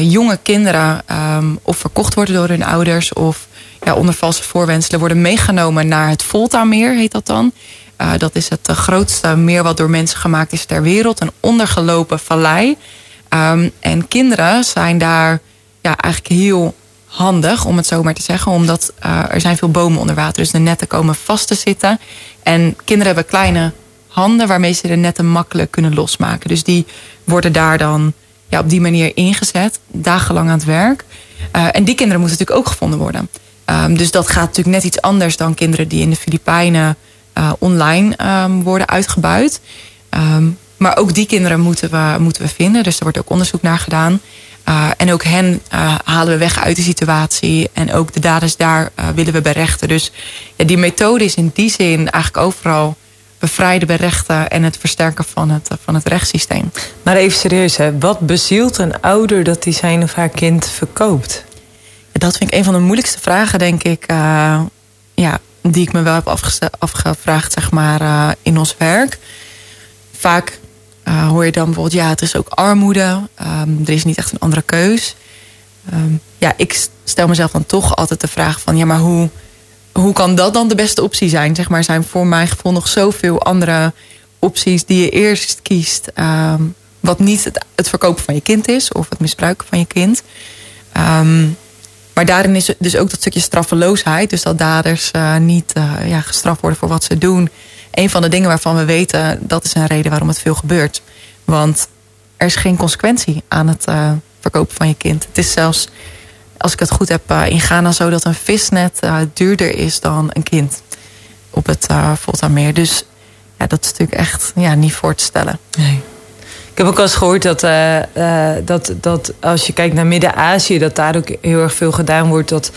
jonge kinderen ehm, of verkocht worden door hun ouders, of ja, onder valse voorwenselen worden meegenomen naar het Volta-meer, heet dat dan. Eh, dat is het eh, grootste meer wat door mensen gemaakt is ter wereld. Een ondergelopen vallei. Ehm, en kinderen zijn daar ja, eigenlijk heel handig, om het zo maar te zeggen. Omdat eh, er zijn veel bomen onder water. Dus de netten komen vast te zitten. En kinderen hebben kleine handen waarmee ze de netten makkelijk kunnen losmaken. Dus die worden daar dan ja, op die manier ingezet. Dagenlang aan het werk. En die kinderen moeten natuurlijk ook gevonden worden. Ehm, dus dat gaat natuurlijk net iets anders dan kinderen die in de Filipijnen eh, online ehm, worden uitgebuit. Ehm, maar ook die kinderen moeten we, moeten we vinden. Dus er wordt ook onderzoek naar gedaan. Uh, en ook hen uh, halen we weg uit de situatie. En ook de daders daar willen we berechten. Dus ja, die methode is in die zin eigenlijk overal bevrijden, berechten en het versterken van het, van het rechtssysteem. Maar even serieus, hè? wat bezielt een ouder dat hij zijn of haar kind verkoopt? Dat vind ik een van de moeilijkste vragen, denk ik. Ja, die ik me wel heb afgevraagd, zeg maar, uh, in ons werk. Vaak uh, hoor je dan bijvoorbeeld, ja, het is ook armoede. Um, er is niet echt een andere keus. Um, ja, ik stel mezelf dan toch altijd de vraag van, ja, maar hoe, hoe kan dat dan de beste optie zijn? Zeg maar, zijn voor mijn gevoel nog zoveel andere opties die je eerst kiest. Um, wat niet het, het, verkopen van je kind is of het misbruiken van je kind. Um, maar daarin is dus ook dat stukje straffeloosheid. Dus dat daders uh, niet uh, ja, gestraft worden voor wat ze doen. Een van de dingen waarvan we weten, dat is een reden waarom het veel gebeurt. Want er is geen consequentie aan het uh, verkopen van je kind. Het is zelfs, als ik het goed heb, in Ghana zo dat een visnet duurder is dan een kind op het uh, Voltameer. Dus ja, dat is natuurlijk echt ja, niet voor te stellen. Nee. Ik heb ook al eens gehoord dat, uh, uh, dat, dat als je kijkt naar Midden-Azië, dat daar ook heel erg veel gedaan wordt. Dat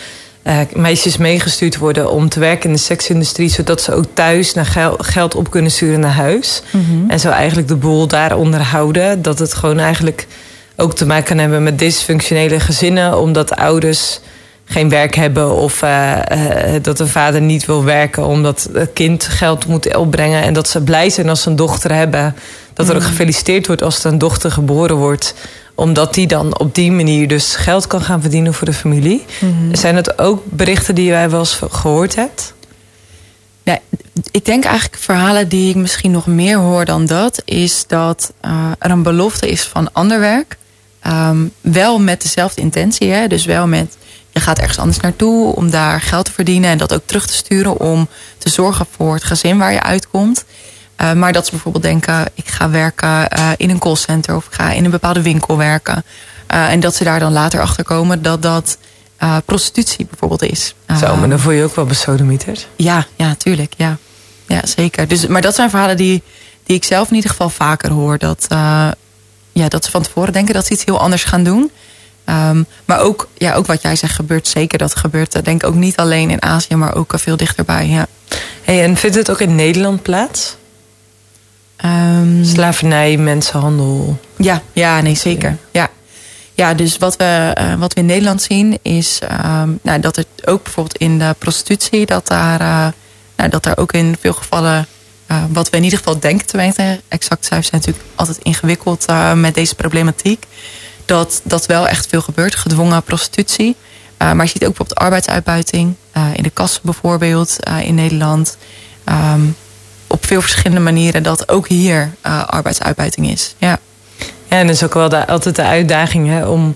uh, meisjes meegestuurd worden om te werken in de seksindustrie, zodat ze ook thuis naar gel geld op kunnen sturen naar huis. Mm -hmm. En zo eigenlijk de boel daar onderhouden. Dat het gewoon eigenlijk ook te maken kan hebben met dysfunctionele gezinnen, omdat ouders geen werk hebben of uh, uh, dat een vader niet wil werken omdat het kind geld moet opbrengen en dat ze blij zijn als ze een dochter hebben. Dat er ook gefeliciteerd wordt als er een dochter geboren wordt, omdat die dan op die manier dus geld kan gaan verdienen voor de familie. Mm -hmm. Zijn het ook berichten die jij wel eens gehoord hebt? Ja, ik denk eigenlijk verhalen die ik misschien nog meer hoor dan dat, is dat uh, er een belofte is van ander werk. Um, wel met dezelfde intentie, hè? dus wel met je gaat ergens anders naartoe om daar geld te verdienen en dat ook terug te sturen om te zorgen voor het gezin waar je uitkomt. Uh, maar dat ze bijvoorbeeld denken, ik ga werken uh, in een callcenter of ik ga in een bepaalde winkel werken. Uh, en dat ze daar dan later achter komen dat dat prostitutie bijvoorbeeld is. Zo, maar dan voel je ook wel besodemieterd. Ja, ja, tuurlijk. Ja, ja zeker. Dus, maar dat zijn verhalen die, die ik zelf in ieder geval vaker hoor. Dat, ja, dat ze van tevoren denken dat ze iets heel anders gaan doen. Um, maar ook, ja, ook wat jij zegt gebeurt zeker. Dat gebeurt denk ik ook niet alleen in Azië, maar ook veel dichterbij. Ja. Hey, en vindt het ook in Nederland plaats? Um, Slavernij, mensenhandel. Ja, ja nee, zeker. Ja. Ja, dus wat we, uh, wat we in Nederland zien is um, nou, dat het ook bijvoorbeeld in de prostitutie, dat daar, uh, nou, dat daar ook in veel gevallen, uh, wat we in ieder geval denken te weten, exact cijfers zijn natuurlijk altijd ingewikkeld met deze problematiek dat, dat wel echt veel gebeurt. Gedwongen prostitutie. Maar je ziet ook bijvoorbeeld arbeidsuitbuiting. In de kassen bijvoorbeeld in Nederland. Um, op veel verschillende manieren dat ook hier arbeidsuitbuiting is. Ja. ja, en dat is ook wel de, altijd de uitdaging hè, om...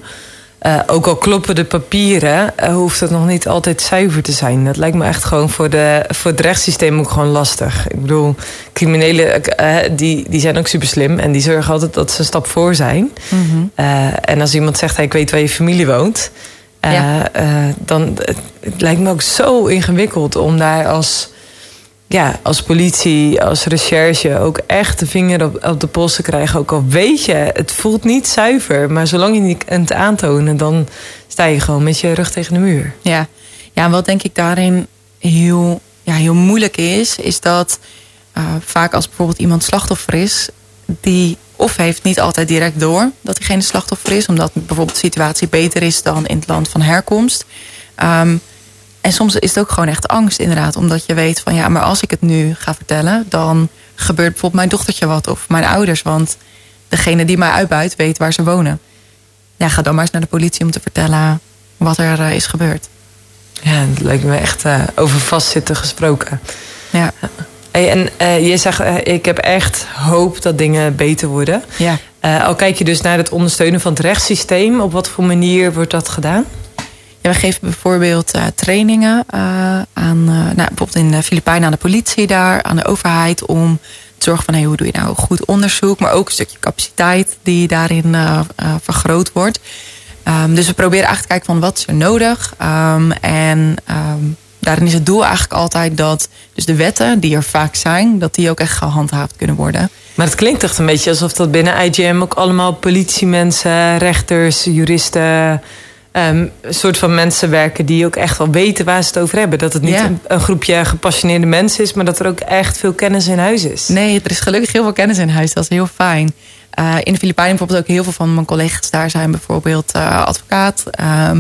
Uh, ook al kloppen de papieren, uh, hoeft het nog niet altijd zuiver te zijn. Dat lijkt me echt gewoon voor, de, voor het rechtssysteem ook gewoon lastig. Ik bedoel, criminelen uh, die, die zijn ook super slim en die zorgen altijd dat ze een stap voor zijn. Mm -hmm. en als iemand zegt, hey, ik weet waar je familie woont, eh, Ja. eh, dan het, het lijkt me ook zo ingewikkeld om daar als, ja, als politie, als recherche ook echt de vinger op, op de pols te krijgen. Ook al weet je, het voelt niet zuiver, maar zolang je niet kunt aantonen, dan sta je gewoon met je rug tegen de muur. Ja. ja, wat denk ik daarin heel, ja, heel moeilijk is, is dat eh, vaak als bijvoorbeeld iemand slachtoffer is, die of heeft niet altijd direct door dat diegene slachtoffer is, omdat bijvoorbeeld de situatie beter is dan in het land van herkomst. Ehm, en soms is het ook gewoon echt angst, inderdaad, omdat je weet van ja, maar als ik het nu ga vertellen, dan gebeurt bijvoorbeeld mijn dochtertje wat of mijn ouders, want degene die mij uitbuit weet waar ze wonen. Ja, ga dan maar eens naar de politie om te vertellen wat er eh, is gebeurd. Ja, het lijkt me echt eh, over vastzitten gesproken. Ja, Hey, en eh, je zegt, ik heb echt hoop dat dingen beter worden. ja. Al kijk je dus naar het ondersteunen van het rechtssysteem. Op wat voor manier wordt dat gedaan? We geven bijvoorbeeld eh, trainingen eh, aan, eh, nou, bijvoorbeeld in de Filipijnen aan de politie daar, aan de overheid, om te zorgen van hey, hoe doe je nou goed onderzoek, maar ook een stukje capaciteit die daarin vergroot wordt. Ehm, dus we proberen eigenlijk te kijken van wat is er nodig. Ehm, en ehm, daarin is het doel eigenlijk altijd dat dus de wetten die er vaak zijn, dat die ook echt gehandhaafd kunnen worden. Maar het klinkt echt een beetje alsof dat binnen IGM ook allemaal politiemensen, rechters, juristen, ehm, een soort van mensen werken die ook echt wel weten waar ze het over hebben. Dat het niet Ja. een, een groepje gepassioneerde mensen is, maar dat er ook echt veel kennis in huis is. Nee, er is gelukkig heel veel kennis in huis. Dat is heel fijn. Eh, in de Filipijnen bijvoorbeeld ook heel veel van mijn collega's daar zijn bijvoorbeeld eh, advocaat, ehm,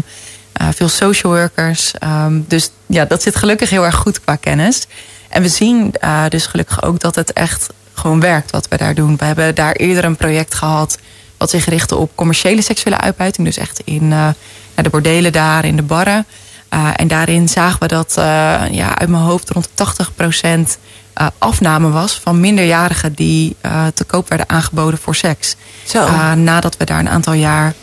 eh, veel social workers. Ehm, dus ja, dat zit gelukkig heel erg goed qua kennis. En we zien dus gelukkig ook dat het echt gewoon werkt wat we daar doen. We hebben daar eerder een project gehad wat zich richtte op commerciële seksuele uitbuiting. Dus echt in eh, de bordelen daar, in de barren. Uh, en daarin zagen we dat uh, ja, uit mijn hoofd rond 80% uh, afname was van minderjarigen die te koop werden aangeboden voor seks. Zo. nadat we daar een aantal jaar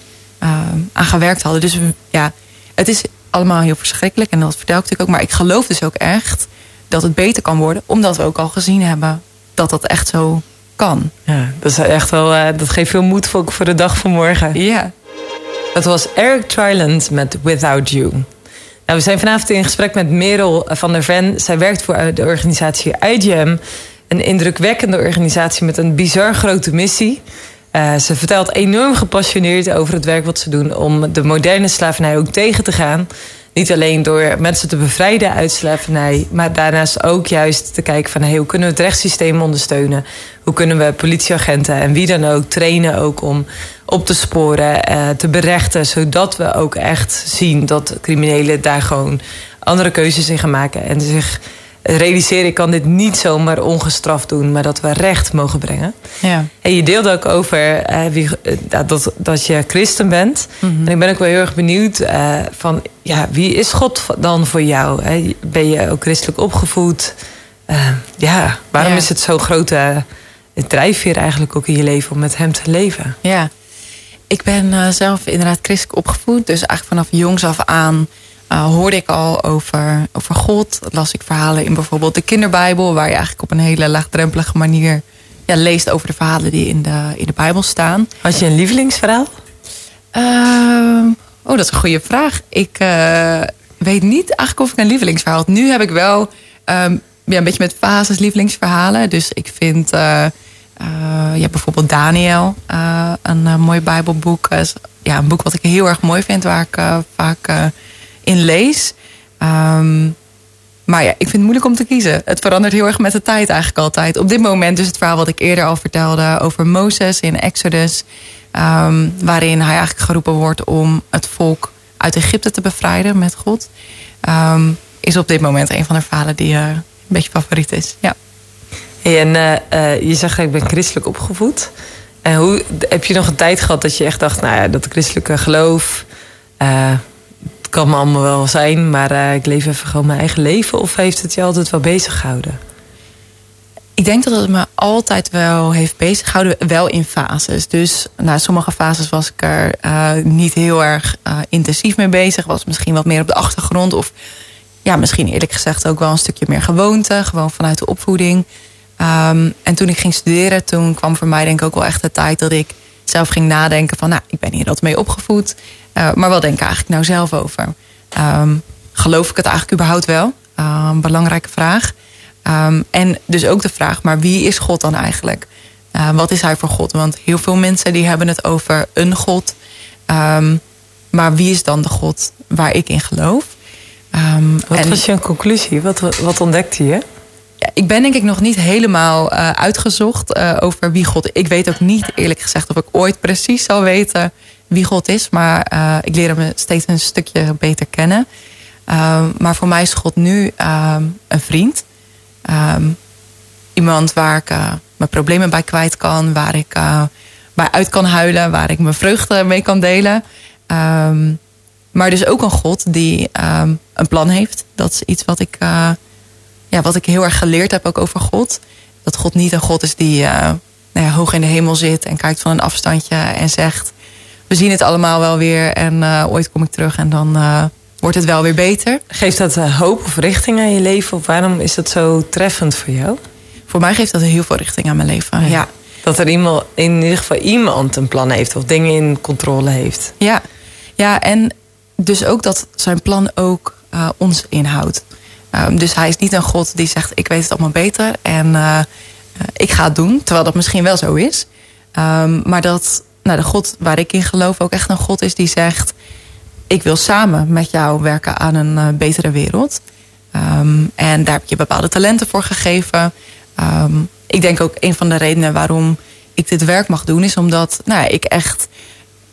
aan gewerkt hadden. Dus ja, het is allemaal heel verschrikkelijk en dat vertel ik natuurlijk ook. Maar ik geloof dus ook echt dat het beter kan worden, omdat we ook al gezien hebben dat dat echt zo kan. Ja, dat is echt wel, uh, dat geeft veel moed voor, voor de dag van morgen. Ja. Dat was Eric Tryland met Without You. Nou, we zijn vanavond in gesprek met Merel van der Ven. Zij werkt voor de organisatie IGM. Een indrukwekkende organisatie met een bizar grote missie. Uh, ze vertelt enorm gepassioneerd over het werk wat ze doen... om de moderne slavernij ook tegen te gaan. Niet alleen door mensen te bevrijden uit slavernij... maar daarnaast ook juist te kijken van... Hey, hoe kunnen we het rechtssysteem ondersteunen? Hoe kunnen we politieagenten en wie dan ook trainen ook om op te sporen, uh, te berechten... zodat we ook echt zien dat criminelen daar gewoon andere keuzes in gaan maken... en zich realiseren, ik kan dit niet zomaar ongestraft doen... maar dat we recht mogen brengen. Ja. En je deelde ook over uh, wie, uh, dat, dat je christen bent. Mm -hmm. En ik ben ook wel heel erg benieuwd uh, van... Ja, wie is God dan voor jou? Hè? Ben je ook christelijk opgevoed? ja, waarom Ja. is het zo'n grote drijfveer eigenlijk ook in je leven... om met hem te leven? Ja, ik ben zelf inderdaad christelijk opgevoed. Dus eigenlijk vanaf jongs af aan uh, hoorde ik al over, over God. Las ik verhalen in bijvoorbeeld de kinderbijbel... waar je eigenlijk op een hele laagdrempelige manier ja, leest over de verhalen die in de, in de Bijbel staan. Had je een lievelingsverhaal? Uh, oh, dat is een goede vraag. Ik uh, weet niet eigenlijk of ik een lievelingsverhaal had. Nu heb ik wel um, ja, een beetje met fases lievelingsverhalen. Dus ik vind... Uh, uh, ja, bijvoorbeeld Daniel, uh, een uh, mooi Bijbelboek. ja, een boek wat ik heel erg mooi vind, waar ik vaak in lees. Um, maar ja, ik vind het moeilijk om te kiezen. Het verandert heel erg met de tijd eigenlijk altijd. Op dit moment dus het verhaal wat ik eerder al vertelde over Mozes in Exodus. Um, waarin hij eigenlijk geroepen wordt om het volk uit Egypte te bevrijden met God. Um, is op dit moment een van de verhalen die een beetje favoriet is. Ja. En uh, uh, je zegt, ik ben christelijk opgevoed. En hoe, heb je nog een tijd gehad dat je echt dacht... nou ja, dat christelijke geloof... kan me allemaal wel zijn... maar ik leef even gewoon mijn eigen leven... of heeft het je altijd wel bezig gehouden? Ik denk dat het me altijd wel heeft bezig gehouden. Wel in fases. Dus nou, sommige fases was ik er niet heel erg intensief mee bezig. Was misschien wat meer op de achtergrond. Of ja, misschien eerlijk gezegd ook wel een stukje meer gewoonte. Gewoon vanuit de opvoeding... Um, en toen ik ging studeren, toen kwam voor mij denk ik ook wel echt de tijd dat ik zelf ging nadenken van, nou, ik ben hier dat mee opgevoed. Uh, maar wat denk ik eigenlijk nou zelf over? Um, geloof ik het eigenlijk überhaupt wel? Um, belangrijke vraag. Um, en dus ook de vraag, maar wie is God dan eigenlijk? Uh, wat is hij voor God? Want heel veel mensen die hebben het over een God. maar wie is dan de God waar ik in geloof? wat en, was je conclusie? Wat, wat ontdekte je? Ik ben denk ik nog niet helemaal uh, uitgezocht uh, over wie God. Ik weet ook niet eerlijk gezegd of ik ooit precies zal weten wie God is. Maar uh, ik leer hem steeds een stukje beter kennen. Um, maar voor mij is God nu um, een vriend. Um, iemand waar ik mijn problemen bij kwijt kan. Waar ik bij uit kan huilen. Waar ik mijn vreugde mee kan delen. maar dus ook een God die een plan heeft. Dat is iets wat ik ja, wat ik heel erg geleerd heb ook over God. Dat God niet een God is die uh, nou ja, hoog in de hemel zit en kijkt van een afstandje en zegt: We zien het allemaal wel weer en uh, ooit kom ik terug en dan uh, wordt het wel weer beter. Geeft dat hoop of richting aan je leven? Of waarom is dat zo treffend voor jou? Voor mij geeft dat heel veel richting aan mijn leven. Ja. Dat er iemand, in ieder geval iemand een plan heeft of dingen in controle heeft. Ja, ja en dus ook dat zijn plan ook ons inhoudt. Um, dus hij is niet een God die zegt: Ik weet het allemaal beter en uh, ik ga het doen. Terwijl dat misschien wel zo is. Um, maar dat nou, de God waar ik in geloof ook echt een God is die zegt: Ik wil samen met jou werken aan een uh, betere wereld. Um, en daar heb je bepaalde talenten voor gegeven. ik denk ook een van de redenen waarom ik dit werk mag doen, is omdat nou, ik echt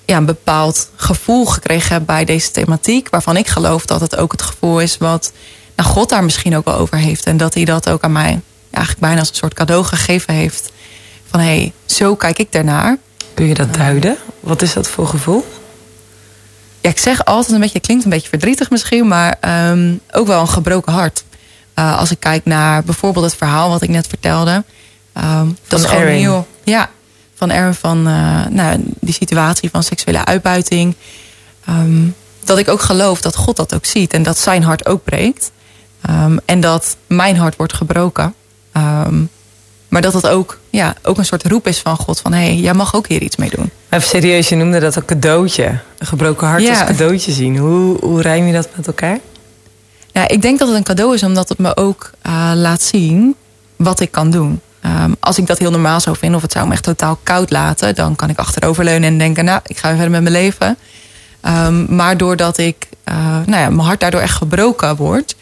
ja, een bepaald gevoel gekregen heb bij deze thematiek. Waarvan ik geloof dat het ook het gevoel is wat nou, God daar misschien ook wel over heeft. En dat hij dat ook aan mij eigenlijk bijna als een soort cadeau gegeven heeft. Van hé, hey, zo kijk ik daarnaar. Kun je dat duiden? Wat is dat voor gevoel? Ja, ik zeg altijd een beetje, het klinkt een beetje verdrietig misschien, maar um, ook wel een gebroken hart. Uh, als ik kijk naar bijvoorbeeld het verhaal wat ik net vertelde. Um, dat is gewoon heel. Ja, van Aaron van uh, nou, die situatie van seksuele uitbuiting. Um, dat ik ook geloof dat God dat ook ziet en dat zijn hart ook breekt. Um, en dat mijn hart wordt gebroken. Um, maar dat het ook, ja, ook een soort roep is van God. Van hé, hey, jij mag ook hier iets mee doen. Even serieus, je noemde dat een cadeautje. Een gebroken hart als cadeautje zien. Hoe, hoe rijm je dat met elkaar? Ja, ik denk dat het een cadeau is omdat het me ook uh, laat zien wat ik kan doen. Um, als ik dat heel normaal zou vinden of het zou me echt totaal koud laten... dan kan ik achteroverleunen en denken, nou, ik ga weer verder met mijn leven. Um, maar doordat ik, uh, nou ja, mijn hart daardoor echt gebroken wordt...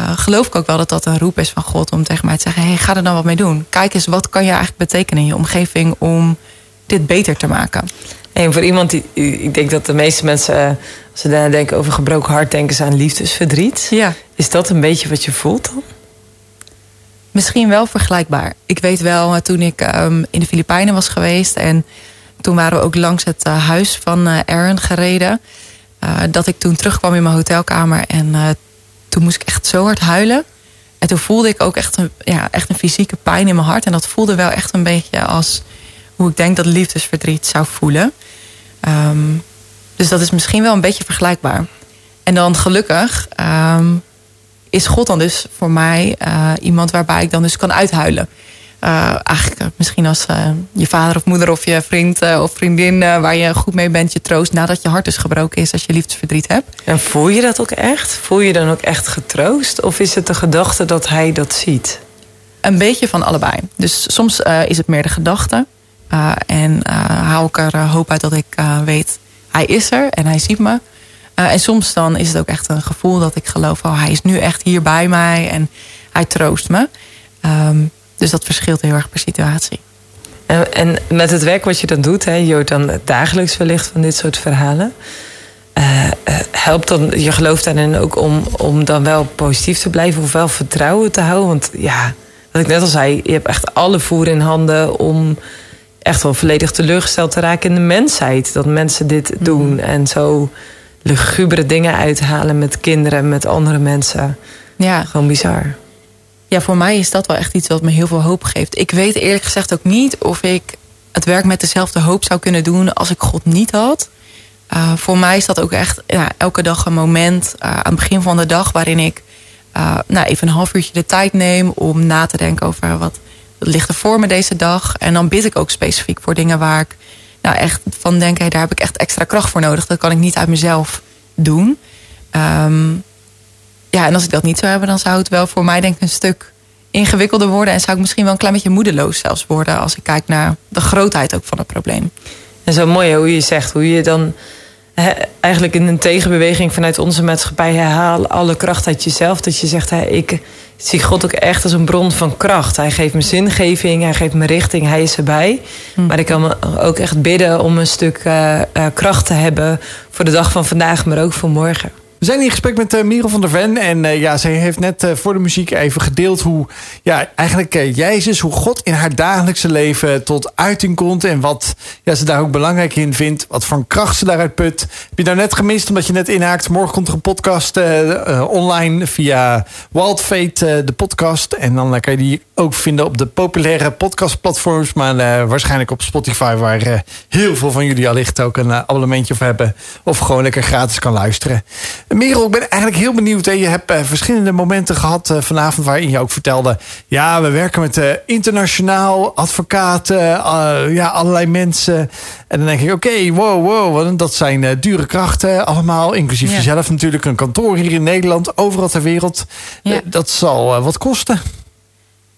Uh, geloof ik ook wel dat dat een roep is van God om tegen mij te zeggen: hey, ga er dan wat mee doen. Kijk eens, wat kan je eigenlijk betekenen in je omgeving om dit beter te maken? En voor iemand die, ik denk dat de meeste mensen, eh, als ze daarna denken over gebroken hart, denken ze aan liefdesverdriet. Ja. Is dat een beetje wat je voelt dan? Misschien wel vergelijkbaar. Ik weet wel, eh, toen ik um, in de Filipijnen was geweest en toen waren we ook langs het uh, huis van uh, Aaron gereden. Uh, dat ik toen terugkwam in mijn hotelkamer en toen moest ik echt zo hard huilen. En toen voelde ik ook echt een, ja, echt een fysieke pijn in mijn hart. En dat voelde wel echt een beetje als hoe ik denk dat liefdesverdriet zou voelen. Um, dus dat is misschien wel een beetje vergelijkbaar. En dan gelukkig um, is God dan dus voor mij uh, iemand waarbij ik dan dus kan uithuilen. Uh, eigenlijk uh, misschien als uh, je vader of moeder of je vriend of vriendin waar je goed mee bent, je troost nadat je hart dus gebroken is als je liefdesverdriet hebt. En voel je dat ook echt? Voel je dan ook echt getroost? Of is het de gedachte dat hij dat ziet? Een beetje van allebei. Dus soms is het meer de gedachte. en haal ik er hoop uit dat ik weet, hij is er en hij ziet me. en soms dan is het ook echt een gevoel dat ik geloof, oh, hij is nu echt hier bij mij en hij troost me. Um, dus dat verschilt heel erg per situatie. En, en met het werk wat je dan doet, hè, je hoort dan dagelijks wellicht van dit soort verhalen. Uh, helpt dan je geloof daarin ook om, om dan wel positief te blijven of wel vertrouwen te houden? Want ja, wat ik net al zei, je hebt echt alle voer in handen om echt wel volledig teleurgesteld te raken in de mensheid. Dat mensen dit mm. doen en zo lugubere dingen uithalen met kinderen, met andere mensen. Ja. Gewoon bizar ja, voor mij is dat wel echt iets wat me heel veel hoop geeft. Ik weet eerlijk gezegd ook niet of ik het werk met dezelfde hoop zou kunnen doen als ik God niet had. Uh, voor mij is dat ook echt ja, elke dag een moment uh, aan het begin van de dag waarin ik uh, nou, even een half uurtje de tijd neem om na te denken over wat ligt er voor me deze dag. En dan bid ik ook specifiek voor dingen waar ik nou, echt van denken, hey, daar heb ik echt extra kracht voor nodig. Dat kan ik niet uit mezelf doen. Ehm, ja, en als ik dat niet zou hebben, dan zou het wel voor mij denk ik een stuk ingewikkelder worden. En zou ik misschien wel een klein beetje moedeloos zelfs worden als ik kijk naar de grootheid ook van het probleem. En zo mooi hè, hoe je zegt, hoe je dan eigenlijk in een tegenbeweging vanuit onze maatschappij herhaal alle kracht uit jezelf. Dat je zegt, hè, ik zie God ook echt als een bron van kracht. Hij geeft me zingeving, hij geeft me richting, hij is erbij. Maar ik kan me ook echt bidden om een stuk eh, eh, kracht te hebben voor de dag van vandaag, maar ook voor morgen. We zijn in gesprek met uh, van der Ven. En uh, ja, zij heeft net uh, voor de muziek even gedeeld hoe ja, eigenlijk Jezus, hoe God in haar dagelijkse leven tot uiting komt. En wat ja, ze daar ook belangrijk in vindt. Wat voor kracht ze daaruit put. Heb je nou net gemist omdat je net inhaakt? Morgen komt er een podcast online via Wild Fate, de podcast. En dan kan je die ook vinden op de populaire podcastplatforms. Maar waarschijnlijk op Spotify, waar heel veel van jullie allicht ook een abonnementje voor hebben. Of gewoon lekker gratis kan luisteren. Merel, ik ben eigenlijk heel benieuwd. Hè. Je hebt uh, verschillende momenten gehad uh, vanavond waarin je ook vertelde... ja, we werken met uh, internationaal advocaten, ja, allerlei mensen. En dan denk ik, oké, okay, wow, wow, dat zijn dure krachten allemaal. Inclusief ja. jezelf natuurlijk, een kantoor hier in Nederland, overal ter wereld. Ja. dat zal wat kosten.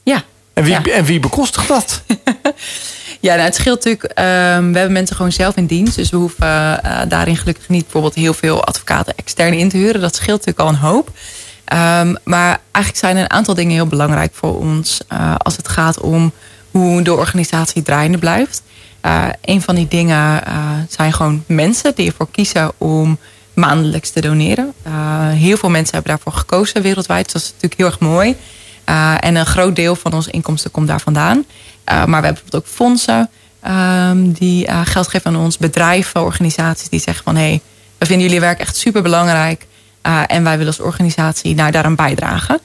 Ja. En wie, ja. en wie bekostigt dat? Ja, nou, het scheelt natuurlijk. Um, we hebben mensen gewoon zelf in dienst. Dus we hoeven uh, daarin gelukkig niet bijvoorbeeld heel veel advocaten extern in te huren. Dat scheelt natuurlijk al een hoop. Um, maar eigenlijk zijn een aantal dingen heel belangrijk voor ons. Uh, als het gaat om hoe de organisatie draaiende blijft. Uh, een van die dingen zijn gewoon mensen die ervoor kiezen om maandelijks te doneren. heel veel mensen hebben daarvoor gekozen wereldwijd. Dus dat is natuurlijk heel erg mooi. en een groot deel van onze inkomsten komt daar vandaan. Uh, maar we hebben bijvoorbeeld ook fondsen um, die uh, geld geven aan ons, bedrijven, organisaties die zeggen van hé, hey, we vinden jullie werk echt super belangrijk uh, en wij willen als organisatie nou, daaraan bijdragen.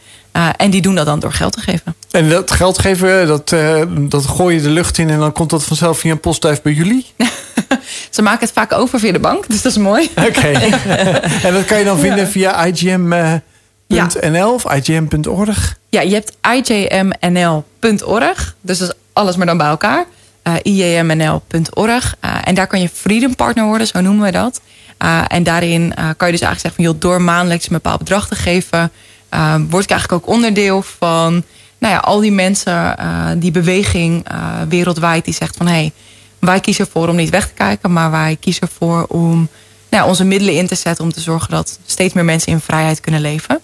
en die doen dat dan door geld te geven. En dat geld geven, dat, dat gooi je de lucht in en dan komt dat vanzelf via een postduif bij jullie? Ze maken het vaak over via de bank, dus dat is mooi. Oké. Okay. en dat kan je dan vinden via IGM. Ja. .nl of igm.org? Ja, je hebt igmnl.org. Dus dat is alles maar dan bij elkaar. Uh, en daar kan je Freedom Partner worden, zo noemen we dat. Uh, en daarin kan je dus eigenlijk zeggen van... Joh, door maandelijks een bepaald bedrag te geven... word ik eigenlijk ook onderdeel van... Nou ja, al die mensen, die beweging wereldwijd... die zegt van... hé, hey, wij kiezen ervoor om niet weg te kijken... maar wij kiezen ervoor om nou, onze middelen in te zetten... om te zorgen dat steeds meer mensen in vrijheid kunnen leven.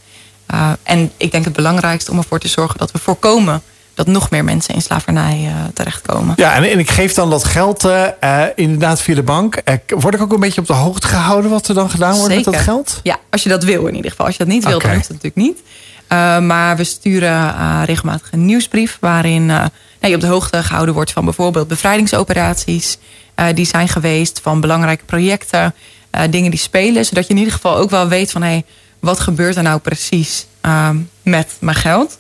en ik denk het belangrijkste om ervoor te zorgen... dat we voorkomen dat nog meer mensen in slavernij uh, terechtkomen. Ja, en, en, ik geef dan dat geld uh, inderdaad via de bank. Word ik ook een beetje op de hoogte gehouden wat er dan gedaan wordt Zeker. met dat geld? Ja, als je dat wil in ieder geval. Als je dat niet wil, okay. dan hoeft het natuurlijk niet. maar we sturen regelmatig een nieuwsbrief waarin nou, je op de hoogte gehouden wordt van bijvoorbeeld bevrijdingsoperaties die zijn geweest, van belangrijke projecten, dingen die spelen, zodat je in ieder geval ook wel weet van hé, hey, wat gebeurt er nou precies met mijn geld?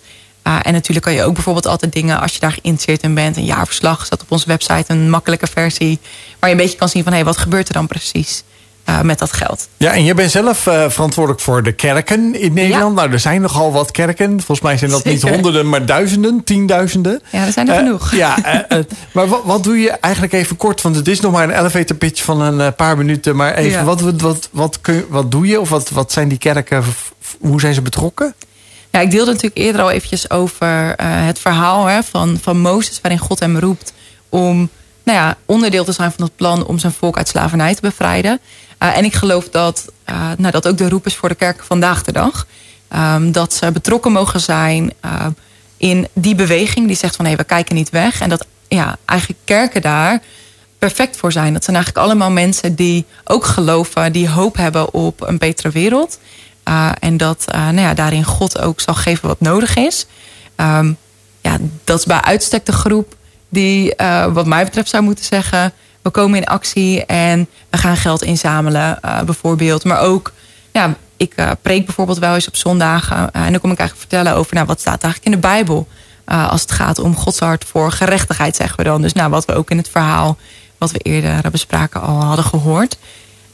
Uh, en natuurlijk kan je ook bijvoorbeeld altijd dingen, als je daar geïnteresseerd in bent, een jaarverslag staat op onze website, een makkelijke versie, waar je een beetje kan zien van hé, hey, wat gebeurt er dan precies uh, met dat geld. Ja, en je bent zelf uh, verantwoordelijk voor de kerken in Nederland. Ja. Nou, er zijn nogal wat kerken. Volgens mij zijn dat Zeker. niet honderden, maar duizenden, tienduizenden. Ja, er zijn er genoeg. Ja, maar wat, wat, doe je eigenlijk even kort? Want het is nog maar een elevator pitch van een paar minuten. Maar even, ja. wat, wat, wat, wat, kun, wat doe je? Of wat, wat zijn die kerken? Hoe zijn ze betrokken? Ik deelde natuurlijk eerder al eventjes over uh, het verhaal hè, van, van Mozes... waarin God hem roept om nou ja, onderdeel te zijn van het plan... om zijn volk uit slavernij te bevrijden. Uh, en ik geloof dat uh, nou, dat ook de roep is voor de kerk vandaag de dag. Um, dat ze betrokken mogen zijn in die beweging die zegt van... hé, hey, we kijken niet weg. En dat ja, eigenlijk kerken daar perfect voor zijn. Dat zijn eigenlijk allemaal mensen die ook geloven... die hoop hebben op een betere wereld... Uh, en dat uh, nou ja, daarin God ook zal geven wat nodig is. Um, ja, dat is bij uitstek de groep die, uh, wat mij betreft, zou moeten zeggen: we komen in actie en we gaan geld inzamelen, bijvoorbeeld. Maar ook, ja, ik preek bijvoorbeeld wel eens op zondagen. en dan kom ik eigenlijk vertellen over nou, wat staat eigenlijk in de Bijbel. als het gaat om Gods hart voor gerechtigheid, zeggen we dan. Dus nou, wat we ook in het verhaal, wat we eerder bespraken, al hadden gehoord.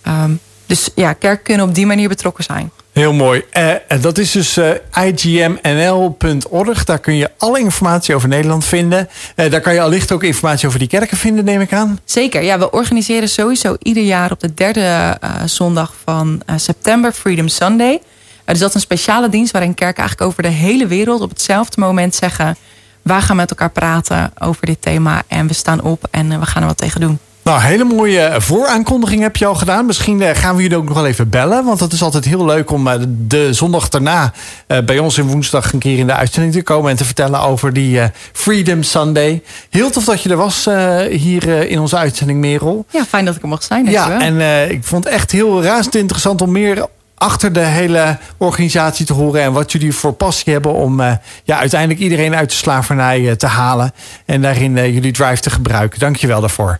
Um, dus ja, kerk kunnen op die manier betrokken zijn. Heel mooi. Eh, en dat is dus eh, igmnl.org. Daar kun je alle informatie over Nederland vinden. Eh, daar kan je allicht ook informatie over die kerken vinden, neem ik aan. Zeker, ja. We organiseren sowieso ieder jaar op de derde zondag van september Freedom Sunday. Dus dat is een speciale dienst waarin kerken eigenlijk over de hele wereld op hetzelfde moment zeggen... wij gaan met elkaar praten over dit thema en we staan op en we gaan er wat tegen doen. Nou, hele mooie vooraankondiging heb je al gedaan. Misschien eh, gaan we jullie ook nog wel even bellen. Want het is altijd heel leuk om eh, de zondag daarna eh, bij ons in woensdag een keer in de uitzending te komen en te vertellen over die Freedom Sunday. Heel tof dat je er was hier in onze uitzending, Merel. Ja, fijn dat ik er mocht zijn. Ja, dankjewel. en ik vond het echt heel razend interessant om meer achter de hele organisatie te horen. En wat jullie voor passie hebben om ja, uiteindelijk iedereen uit de slavernij te halen. En daarin jullie drive te gebruiken. Dank je wel daarvoor.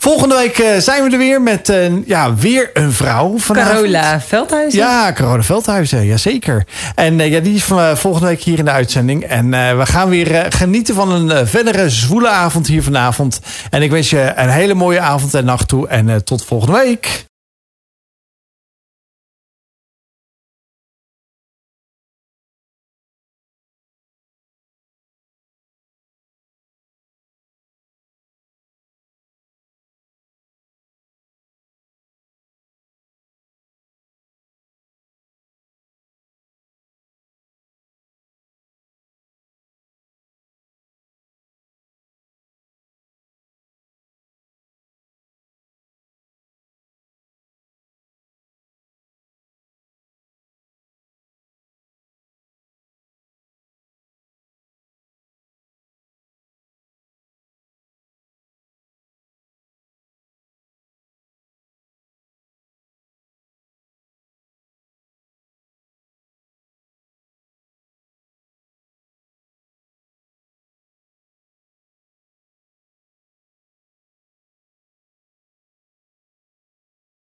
Volgende week eh, zijn we er weer met eh, ja, weer een vrouw. vanavond. Carola Veldhuizen. Ja, Carola Veldhuizen, jazeker. En eh, ja, die is van, volgende week hier in de uitzending. En we gaan weer genieten van een verdere zwoele avond hier vanavond. En ik wens je een hele mooie avond en nacht toe. En tot volgende week.